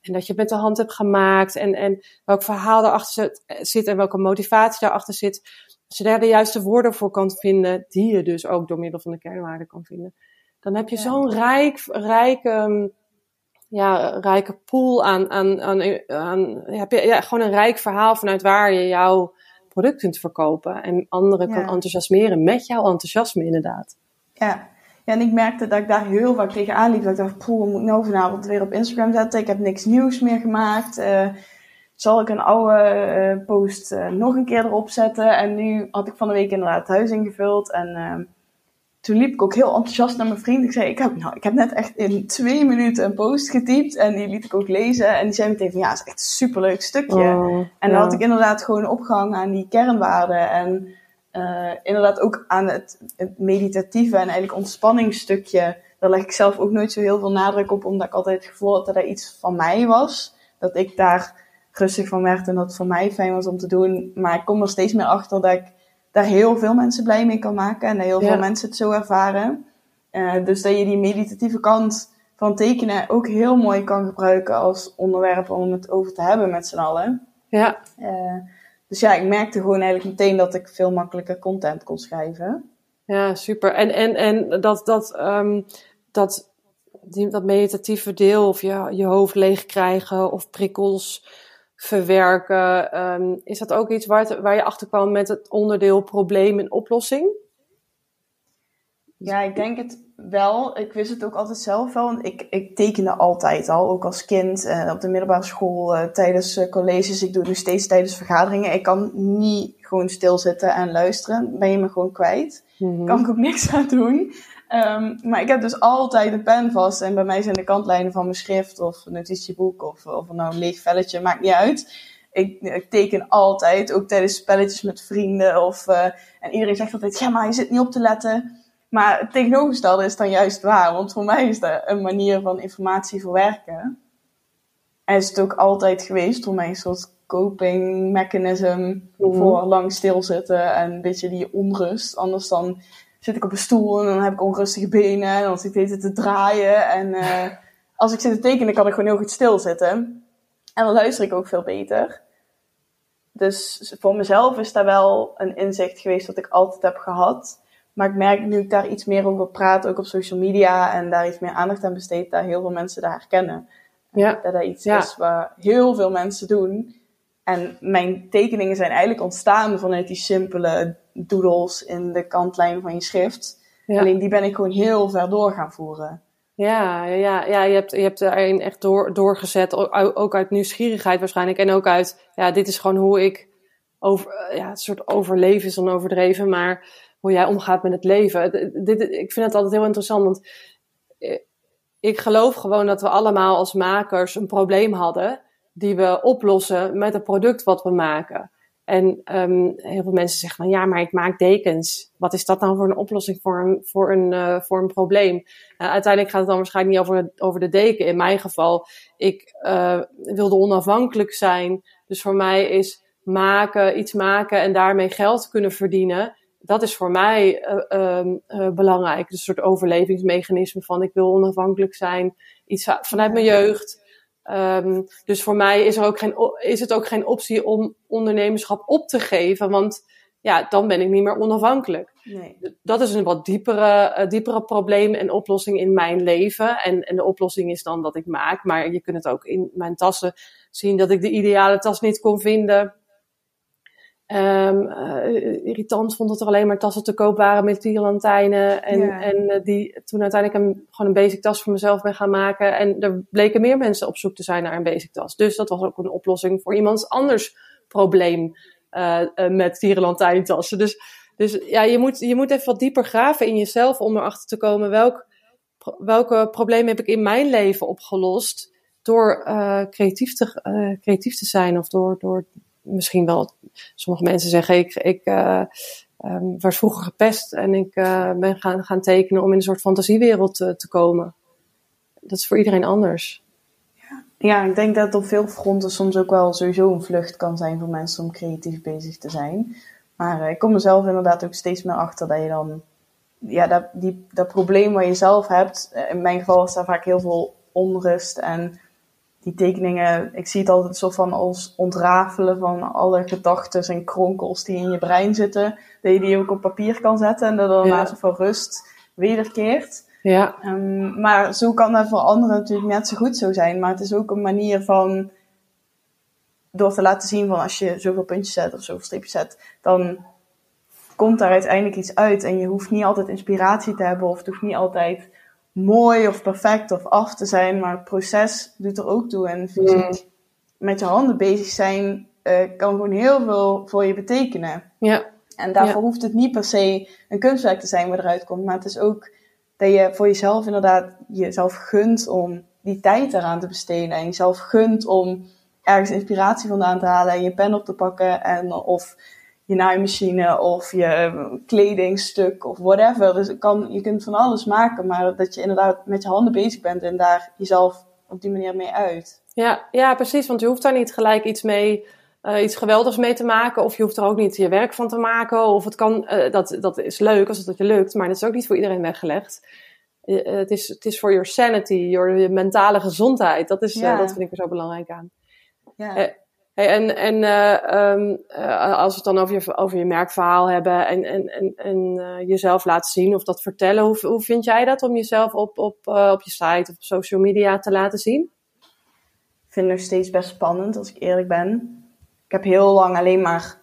en dat je het met de hand hebt gemaakt. En, en welk verhaal erachter zit, zit en welke motivatie daarachter zit. Als je daar de juiste woorden voor kan vinden, die je dus ook door middel van de kernwaarden kan vinden. Dan heb je Ja. zo'n rijk, rijk, ehm, ja, rijke pool aan, aan, aan, aan heb je ja, gewoon een rijk verhaal vanuit waar je jouw product kunt verkopen. En anderen kan enthousiasmeren met jouw enthousiasme inderdaad. Ja. ja, en ik merkte dat ik daar heel vaak tegenaan liep. Dat ik dacht, poeh, moet ik nou vanavond weer op Instagram zetten? Ik heb niks nieuws meer gemaakt. Eh, zal ik een oude eh, post eh, nog een keer erop zetten? En nu had ik van de week inderdaad het huis ingevuld. En eh, toen liep ik ook heel enthousiast naar mijn vriend. Ik zei, ik heb, nou, ik heb net echt in twee minuten een post getypt. En die liet ik ook lezen. En die zei meteen van, ja, het is echt een superleuk stukje. Oh, En ja. dan had ik inderdaad gewoon opgehangen aan die kernwaarden. En eh, inderdaad ook aan het, het meditatieve en eigenlijk ontspanningsstukje. Daar leg ik zelf ook nooit zo heel veel nadruk op, omdat ik altijd het gevoel had dat dat iets van mij was. Dat ik daar rustig van werd en dat het voor mij fijn was om te doen. Maar ik kom er steeds meer achter dat ik daar heel veel mensen blij mee kan maken. En dat heel Ja. veel mensen het zo ervaren. Eh, dus dat je die meditatieve kant van tekenen ook heel mooi kan gebruiken als onderwerp om het over te hebben met z'n allen. Ja, Eh, dus ja, ik merkte gewoon eigenlijk meteen dat ik veel makkelijker content kon schrijven. ja, super. En, en, en dat, dat, ehm, dat, die, dat meditatieve deel, of je, je hoofd leeg krijgen, of prikkels verwerken, ehm, is dat ook iets waar, het- waar je achter kwam met het onderdeel probleem en oplossing? Ja, ik denk het wel. Ik wist het ook altijd zelf wel. Want ik, ik tekende altijd al, ook als kind eh, op de middelbare school, eh, tijdens eh, colleges. Ik doe het nog steeds tijdens vergaderingen. Ik kan niet gewoon stilzitten en luisteren. Ben je me gewoon kwijt. Mhm. kan ik ook niks aan doen. Ehm, maar ik heb dus altijd een pen vast. En bij mij zijn de kantlijnen van mijn schrift of een notitieboek of, of nou een leeg velletje, maakt niet uit. Ik, ik, teken altijd, ook tijdens spelletjes met vrienden. Of, uh, en iedereen zegt altijd, ja, maar je zit niet op te letten. Maar het tegenovergestelde is dan juist waar. Want voor mij is dat een manier van informatie verwerken. En is het ook altijd geweest voor mij een soort coping mechanism mm voor lang stilzitten en een beetje die onrust. Anders dan zit ik op een stoel en dan heb ik onrustige benen en dan zit ik te draaien. En uh, [LAUGHS] als ik zit te tekenen kan ik gewoon heel goed stilzitten. En dan luister ik ook veel beter. Dus voor mezelf is dat wel een inzicht geweest dat ik altijd heb gehad. Maar ik merk nu ik daar iets meer over praat, ook op social media, en daar iets meer aandacht aan besteed, dat heel veel mensen daar herkennen. Ja. Dat dat iets is wat heel veel mensen doen. En mijn tekeningen zijn eigenlijk ontstaan vanuit die simpele doodles in de kantlijn van je schrift. Alleen die ben ik gewoon heel ver door gaan voeren. Ja, ja, ja je, hebt, je hebt erin echt door, doorgezet, ook uit nieuwsgierigheid waarschijnlijk. En ook uit, ja, dit is gewoon hoe ik, over, ja, het soort overleven is dan overdreven, maar hoe jij omgaat met het leven. Dit, ik vind het altijd heel interessant, want eh, ik geloof gewoon dat we allemaal als makers een probleem hadden die we oplossen met het product wat we maken. En um, heel veel mensen zeggen van ja, maar ik maak dekens. Wat is dat dan voor een oplossing voor een, voor een, uh, voor een probleem? Uh, uiteindelijk gaat het dan waarschijnlijk niet over, over de deken. In mijn geval, ik uh, wilde onafhankelijk zijn. Dus voor mij is maken, iets maken en daarmee geld kunnen verdienen. Dat is voor mij uh, belangrijk. Dus een soort overlevingsmechanisme van ik wil onafhankelijk zijn. Iets vanuit mijn jeugd. Um, dus voor mij is, er ook geen, is het ook geen optie om ondernemerschap op te geven, want ja, dan ben ik niet meer onafhankelijk. Nee. Dat is een wat diepere, uh, diepere probleem en oplossing in mijn leven. En, en de oplossing is dan dat ik maak, maar je kunt het ook in mijn tassen zien dat ik de ideale tas niet kon vinden. Um, uh, irritant vond dat er alleen maar tassen te koop waren met tierlantijnen. En, ja. en uh, die toen uiteindelijk een, gewoon een basic tas voor mezelf ben gaan maken. En er bleken meer mensen op zoek te zijn naar een basic tas. Dus dat was ook een oplossing voor iemands anders probleem uh, met tierenlantijntassen. Dus, dus ja, je moet, je moet even wat dieper graven in jezelf om erachter te komen welk, welke problemen heb ik in mijn leven opgelost. Door creatief, te, creatief te zijn of door, door misschien wel, sommige mensen zeggen, ik, ik uh, um, was vroeger gepest en ik uh, ben gaan, gaan tekenen om in een soort fantasiewereld te, te komen. Dat is voor iedereen anders. Ja. ik denk dat op veel fronten soms ook wel sowieso een vlucht kan zijn voor mensen om creatief bezig te zijn. Maar uh, ik kom mezelf inderdaad ook steeds meer achter dat je dan, ja, dat, die, dat probleem wat je zelf hebt, in mijn geval is daar vaak heel veel onrust en die tekeningen, ik zie het altijd zo van als ontrafelen van alle gedachten en kronkels die in je brein zitten. Dat je die ook op papier kan zetten en dat dan ja. zo van rust wederkeert. Ja. Um, maar zo kan dat voor anderen natuurlijk net zo goed zo zijn. Maar het is ook een manier van, door te laten zien van als je zoveel puntjes zet of zoveel streepjes zet, dan komt daar uiteindelijk iets uit. En je hoeft niet altijd inspiratie te hebben of het hoeft niet altijd mooi of perfect of af te zijn, maar het proces doet er ook toe. En fysiek mm. met je handen bezig zijn uh, kan gewoon heel veel voor je betekenen. Ja. En daarvoor hoeft het niet per se een kunstwerk te zijn waar eruit komt, maar het is ook dat je voor jezelf inderdaad jezelf gunt om die tijd eraan te besteden en jezelf gunt om ergens inspiratie vandaan te halen en je pen op te pakken en of je naaimachine of je kledingstuk of whatever. Dus kan, je kunt van alles maken, maar dat je inderdaad met je handen bezig bent en daar jezelf op die manier mee uit. Ja, ja precies. Want je hoeft daar niet gelijk iets mee, uh, iets geweldigs mee te maken. Of je hoeft er ook niet je werk van te maken. Of het kan, uh, dat, dat is leuk als het dat je lukt, maar dat is ook niet voor iedereen weggelegd. Uh, het, is, het is voor your sanity, your, je mentale gezondheid. Dat, is, ja. dat vind ik er zo belangrijk aan. Ja en en uh, um, uh, als we het dan over je, over je merkverhaal hebben en, en, en, uh, jezelf laten zien of dat vertellen, hoe, hoe vind jij dat om jezelf op, op, op je site of op social media te laten zien? Ik vind het nog steeds best spannend, als ik eerlijk ben. Ik heb heel lang alleen maar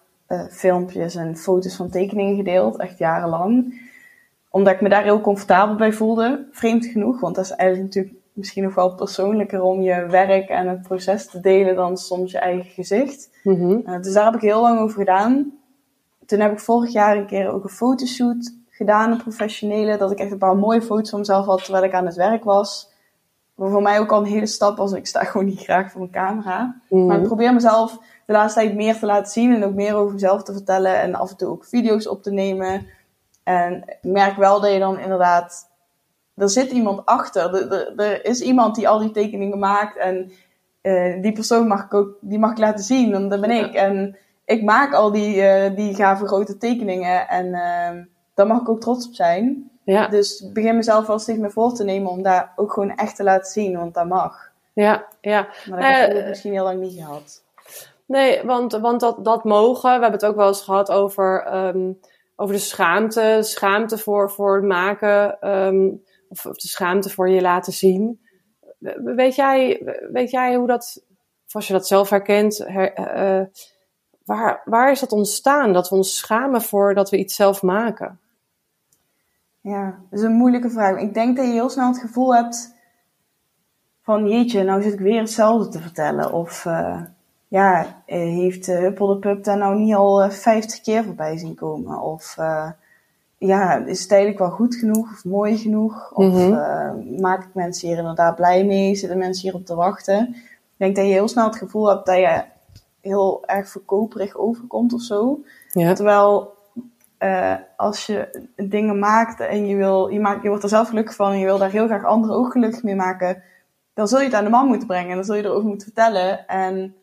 filmpjes en foto's van tekeningen gedeeld, echt jarenlang. Omdat ik me daar heel comfortabel bij voelde, vreemd genoeg, want dat is eigenlijk natuurlijk misschien nog wel persoonlijker om je werk en het proces te delen dan soms je eigen gezicht. Mm-hmm. Uh, dus daar heb ik heel lang over gedaan. Toen heb ik vorig jaar een keer ook een fotoshoot gedaan, een professionele. Dat ik echt een paar mooie foto's van mezelf had terwijl ik aan het werk was. Wat voor mij ook al een hele stap was. Ik sta [LAUGHS] gewoon niet graag voor een camera. Mhm. Maar ik probeer mezelf de laatste tijd meer te laten zien. En ook meer over mezelf te vertellen. En af en toe ook video's op te nemen. En ik merk wel dat je dan inderdaad... Er zit iemand achter. Er, er, er is iemand die al die tekeningen maakt. En eh, die persoon mag ik ook die mag ik laten zien. Want dat ben ik. En ik maak al die, eh, die gave grote tekeningen. En eh, daar mag ik ook trots op zijn. Ja, Dus ik begin mezelf wel steeds meer voor te nemen om daar ook gewoon echt te laten zien, want dat mag. ja, ja. Maar dat heb ik Eh, misschien heel lang niet gehad. Nee, want, want dat, dat mogen. We hebben het ook wel eens gehad over, ehm, over de schaamte. Schaamte voor, voor het maken. ehm, of, de schaamte voor je laten zien. We- Weet jij, weet jij hoe dat, of als je dat zelf herkent, her- eh, waar, waar is dat ontstaan? Dat we ons schamen voor dat we iets zelf maken? Ja, dat is een moeilijke vraag. Ik denk dat je heel snel het gevoel hebt van jeetje, nou zit ik weer hetzelfde te vertellen. Of eh, ja, eh, heeft uh, Huppel de Pup daar nou niet al eh, 50 keer voorbij zien komen? Of eh, ja, is het eigenlijk wel goed genoeg of mooi genoeg? Of Mhm. eh, maak ik mensen hier inderdaad blij mee? Zitten mensen hierop te wachten? Ik denk dat je heel snel het gevoel hebt dat je heel erg verkoperig overkomt of zo. Ja, Terwijl eh, als je dingen maakt en je, wil, je, maakt, je wordt er zelf gelukkig van en je wil daar heel graag anderen ook gelukkig mee maken, dan zul je het aan de man moeten brengen en dan zul je erover moeten vertellen. En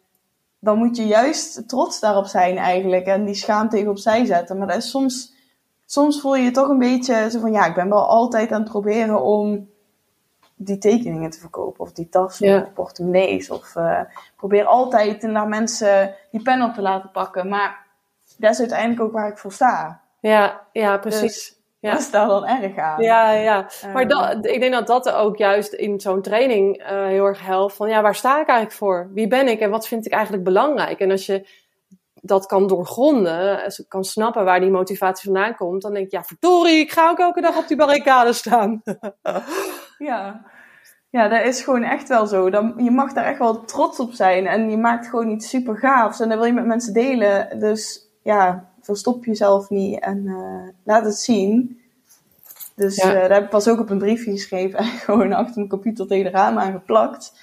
dan moet je juist trots daarop zijn eigenlijk en die schaamte even opzij zetten. Maar dat is soms, soms voel je je toch een beetje zo van ja, ik ben wel altijd aan het proberen om die tekeningen te verkopen of die tassen Ja. of portemonnees. Of eh, probeer altijd naar mensen die pen op te laten pakken. Maar dat is uiteindelijk ook waar ik voor sta. ja, ja precies. Dus Ja. dat is daar dan erg aan. Ja, ja. Maar Ehm, dat, ik denk dat dat ook juist in zo'n training eh, heel erg helpt. Van ja, waar sta ik eigenlijk voor? Wie ben ik en wat vind ik eigenlijk belangrijk? En als je dat kan doorgronden, als je kan snappen waar die motivatie vandaan komt, dan denk ik, ja, verdorie, ik ga ook elke dag op die barricade staan. [LAUGHS] Ja. ja, dat is gewoon echt wel zo. Dan, je mag daar echt wel trots op zijn. En je maakt gewoon iets super gaafs. En dat wil je met mensen delen. Dus ja, verstop jezelf niet en eh, laat het zien. Dus Ja. eh, daar heb ik pas ook op een briefje geschreven. En [LAUGHS] gewoon achter mijn computer tegen de raam aangeplakt.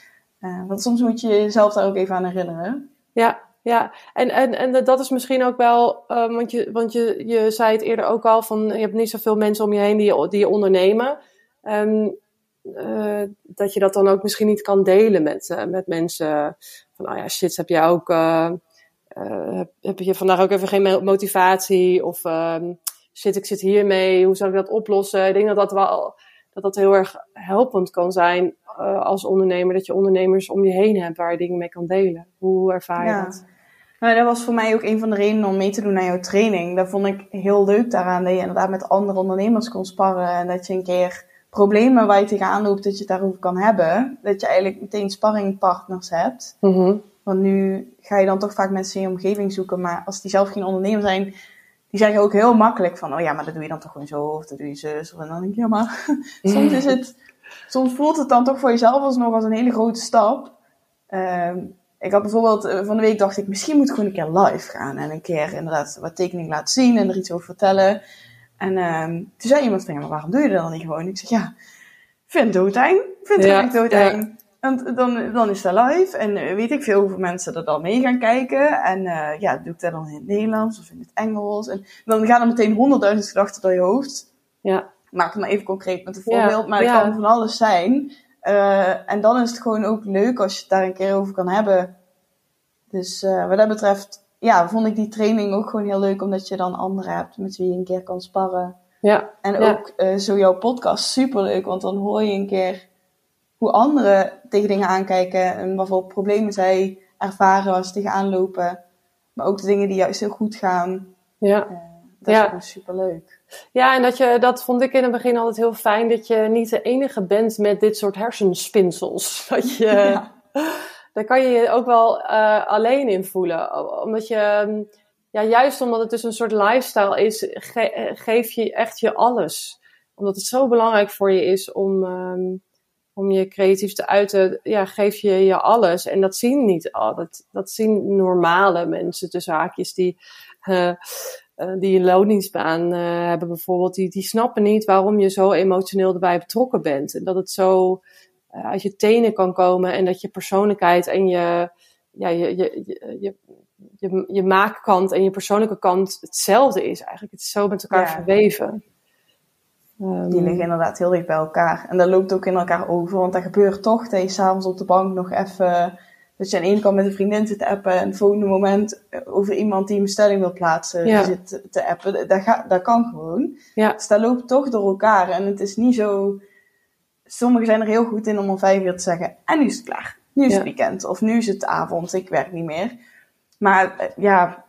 Eh, want soms moet je jezelf daar ook even aan herinneren. Ja, ja. En, en, en dat is misschien ook wel, eh, want, je, want je, je zei het eerder ook al, van je hebt niet zoveel mensen om je heen die, die ondernemen. Ehm, eh, dat je dat dan ook misschien niet kan delen met, eh, met mensen. Van, oh ja, shit, heb je ook, eh, heb, heb je vandaag ook even geen mo- motivatie? Of ehm, shit, ik zit hiermee, hoe zal ik dat oplossen? Ik denk dat dat wel, dat dat heel erg helpend kan zijn als ondernemer. Dat je ondernemers om je heen hebt waar je dingen mee kan delen. Hoe ervaar je Ja. dat? Nou, dat was voor mij ook een van de redenen om mee te doen aan jouw training. Dat vond ik heel leuk daaraan, dat je inderdaad met andere ondernemers kon sparren. En dat je een keer problemen waar je tegenaan loopt, dat je het daarover kan hebben. Dat je eigenlijk meteen sparringpartners hebt. Mhm. Want nu ga je dan toch vaak mensen in je omgeving zoeken. Maar als die zelf geen ondernemer zijn, die zeggen ook heel makkelijk van... Oh ja, maar dat doe je dan toch gewoon zo, of dat doe je zus. En dan denk ik, ja maar [LAUGHS] soms is het... Soms voelt het dan toch voor jezelf alsnog als een hele grote stap. Ehm, ik had bijvoorbeeld eh, van de week dacht ik, misschien moet ik gewoon een keer live gaan. En een keer inderdaad wat tekening laten zien en er iets over vertellen. En ehm, toen zei iemand van, ja, maar waarom doe je dat dan niet gewoon? Ik zeg, ja, vind het. Ik vind het Ja, echt doodeng. En dan, dan is dat live en eh, weet ik veel hoeveel mensen er dan mee gaan kijken. En eh, ja, doe ik dat dan in het Nederlands of in het Engels? En dan gaan er meteen honderdduizend gedachten door je hoofd. Ja, Maak het maar even concreet met een Ja, voorbeeld, maar het ja. kan van alles zijn. Eh, en dan is het gewoon ook leuk als je het daar een keer over kan hebben. Dus eh, wat dat betreft, ja, vond ik die training ook gewoon heel leuk, omdat je dan anderen hebt met wie je een keer kan sparren. ja, En Ja. ook eh, zo jouw podcast super leuk, want dan hoor je een keer hoe anderen tegen dingen aankijken en wat voor problemen zij ervaren waar ze tegenaan lopen. Maar ook de dingen die juist heel goed gaan. ja. Dat is gewoon super leuk. Ja, en dat, je, dat vond ik in het begin altijd heel fijn, dat je niet de enige bent met dit soort hersenspinsels. [LAUGHS] Dat je, Ja. daar kan je je ook wel eh, alleen in voelen. Omdat je, mm, ja, juist omdat het dus een soort lifestyle is, ge- geef je echt je alles. Omdat het zo belangrijk voor je is om, ehm, om je creatief te uiten, ja, geef je je alles. En dat zien niet al. Dat, dat zien normale mensen, tussen haakjes, die, eh, uh, die een loondienstbaan uh, hebben bijvoorbeeld, die, die snappen niet waarom je zo emotioneel erbij betrokken bent. En dat het zo uh, uit je tenen kan komen en dat je persoonlijkheid en je, ja, je, je, je, je, je maakkant en je persoonlijke kant hetzelfde is eigenlijk. Het is zo met elkaar ja. verweven. Um, die liggen inderdaad heel dicht bij elkaar. En dat loopt ook in elkaar over, want dat gebeurt toch dat je s'avonds op de bank nog even dat je aan de ene kant met een vriendin zit te appen en het volgende moment over iemand die een bestelling wil plaatsen ja. zit te appen. Dat, gaat, dat kan gewoon. Ja. Dus dat loopt toch door elkaar. En het is niet zo. Sommigen zijn er heel goed in om om vijf uur te zeggen: En nu is het klaar. Nu is het weekend. Of nu is het avond. Ik werk niet meer. Maar ja,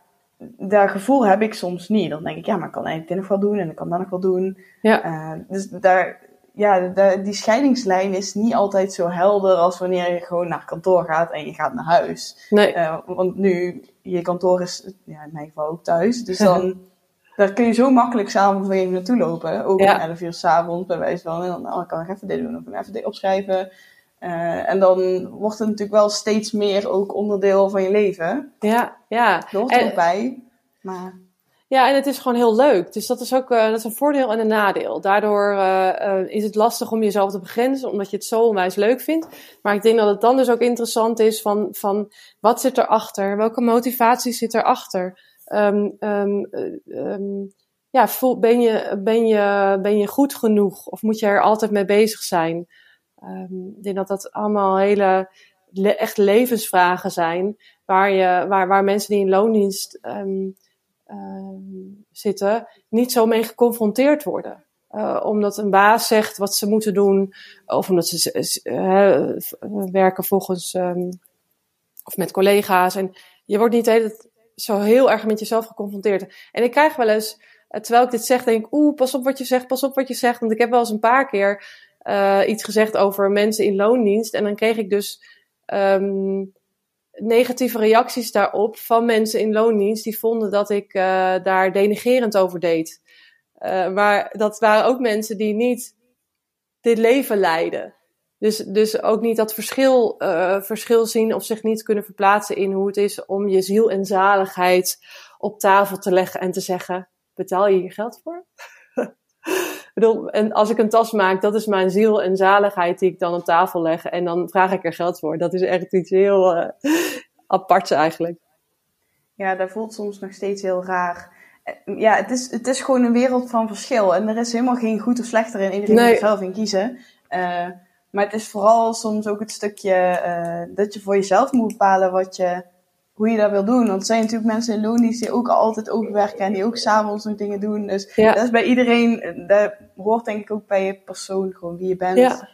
dat gevoel heb ik soms niet. Dan denk ik: Ja, maar ik kan eigenlijk dit nog wel doen en ik kan dat nog wel doen. Ja. Uh, dus daar ja, de, die scheidingslijn is niet altijd zo helder als wanneer je gewoon naar kantoor gaat en je gaat naar huis. Nee. Uh, want nu, je kantoor is ja, in mijn geval ook thuis. Dus dan [LAUGHS] daar kun je zo makkelijk samen even naartoe lopen. Ook Ja. om 11 uur s'avonds bij wijze van. En dan ik kan ik even dit doen of even dit opschrijven. Uh, en dan wordt het natuurlijk wel steeds meer ook onderdeel van je leven. Ja, ja. Er hoort er En- ook bij. Maar Ja, en het is gewoon heel leuk. Dus dat is ook eh, dat is een voordeel en een nadeel. Daardoor eh, eh, is het lastig om jezelf te begrenzen, omdat je het zo onwijs leuk vindt. Maar ik denk dat het dan dus ook interessant is van, van wat zit erachter? Welke motivatie zit erachter? Ehm, ja, ben, je, ben, je, ben je goed genoeg? Of moet je er altijd mee bezig zijn? Ik denk dat dat allemaal hele le- echt levensvragen zijn. Waar, je, waar, waar mensen die in loondienst ehm, zitten, niet zo mee geconfronteerd worden. Eh, omdat een baas zegt wat ze moeten doen, of omdat ze werken volgens ehm, of met collega's. En je wordt niet zo heel erg met jezelf geconfronteerd. En ik krijg wel eens, eh, terwijl ik dit zeg, denk ik, oeh, pas op wat je zegt, pas op wat je zegt. Want ik heb wel eens een paar keer eh, iets gezegd over mensen in loondienst. En dan kreeg ik dus ehm, negatieve reacties daarop van mensen in loondienst die vonden dat ik eh, daar denigerend over deed. Eh, maar dat waren ook mensen die niet dit leven leiden. Dus, dus ook niet dat verschil, eh, verschil zien of zich niet kunnen verplaatsen in hoe het is om je ziel en zaligheid op tafel te leggen en te zeggen: betaal je hier geld voor? [LAUGHS] Bedoel, en als ik een tas maak, dat is mijn ziel en zaligheid die ik dan op tafel leg. En dan vraag ik er geld voor. Dat is echt iets heel uh, aparts eigenlijk. ja, dat voelt soms nog steeds heel raar. Eh, Ja, het is, het is gewoon een wereld van verschil. En er is helemaal geen goed of slecht erin. Iedereen Nee. moet er zelf in kiezen. Uh, maar het is vooral soms ook het stukje uh, dat je voor jezelf moet bepalen wat je, hoe je dat wil doen. Want er zijn natuurlijk mensen in loondienst die ook altijd overwerken en die ook s'avonds nog dingen doen. Dus Ja. dat is bij iedereen, dat hoort denk ik ook bij je persoon, gewoon wie je bent. Ja.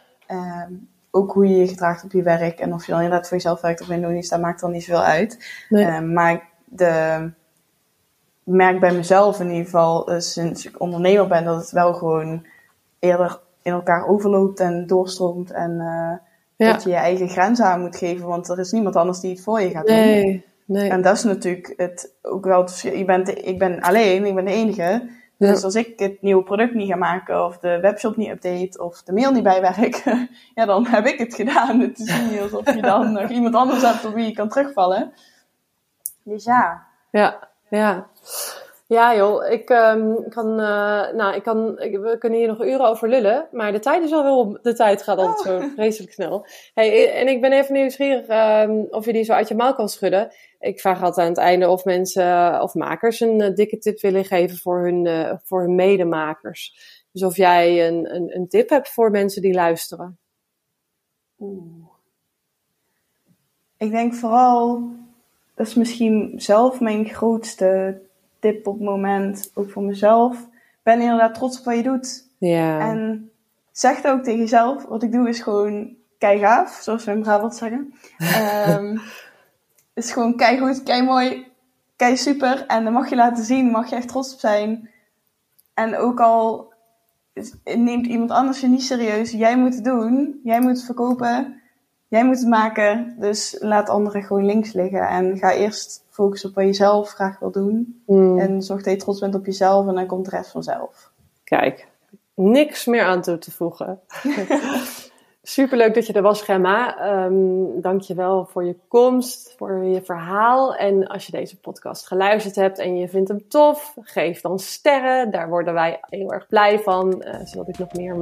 Um, ook hoe je je gedraagt op je werk. En of je dan inderdaad voor jezelf werkt of in loondienst, dat maakt dan niet zoveel uit. Nee. Um, maar de, ik merk bij mezelf in ieder geval, uh, sinds ik ondernemer ben, dat het wel gewoon eerder in elkaar overloopt en doorstroomt. En uh, Ja. dat je je eigen grenzen aan moet geven, want er is niemand anders die het voor je gaat doen. Nee, nee. En dat is natuurlijk het, ook wel het verschil. Je bent, de- ik ben alleen, ik ben de enige. Ja. Dus als ik het nieuwe product niet ga maken, of de webshop niet update, of de mail niet bijwerk, [LAUGHS] ja, dan heb ik het gedaan. Het is niet alsof je dan [LAUGHS] nog iemand anders hebt op wie je kan terugvallen. Dus ja. Ja, ja. Ja, joh, ik um, kan, uh, nou, ik kan, ik, we kunnen hier nog uren over lullen, maar de tijd is al wel, op- de tijd gaat altijd Oh. zo vreselijk snel. Hey, en ik ben even nieuwsgierig um, of je die zo uit je mouw kan schudden. Ik vraag altijd aan het einde of mensen uh, of makers een uh, dikke tip willen geven voor hun, uh, voor hun medemakers. Dus of jij een, een, een tip hebt voor mensen die luisteren. Oeh. Ik denk vooral, dat is misschien zelf mijn grootste tip op het moment, ook voor mezelf. Ben inderdaad trots op wat je doet. Ja. En zeg het ook tegen jezelf. Wat ik doe is gewoon kei gaaf, zoals we in Brabant zeggen. um, [LAUGHS] is gewoon kei goed, kei mooi, kei super. En dan mag je laten zien, mag je echt trots op zijn. En ook al neemt iemand anders je niet serieus, jij moet het doen. Jij moet het verkopen. Jij moet het maken. Dus laat anderen gewoon links liggen. En ga eerst focussen op wat je zelf graag wil doen. Mm. En zorg dat je trots bent op jezelf. En dan komt de rest vanzelf. Kijk, niks meer aan toe te voegen. [LAUGHS] Superleuk dat je er was, Gemma. Um, Dank je wel voor je komst, voor je verhaal. En als je deze podcast geluisterd hebt en je vindt hem tof, geef dan sterren. Daar worden wij heel erg blij van, uh, zodat ik nog meer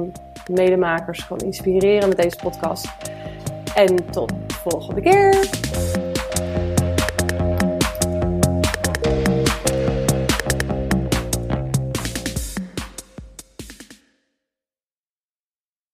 medemakers kan inspireren met deze podcast. En tot de volgende keer.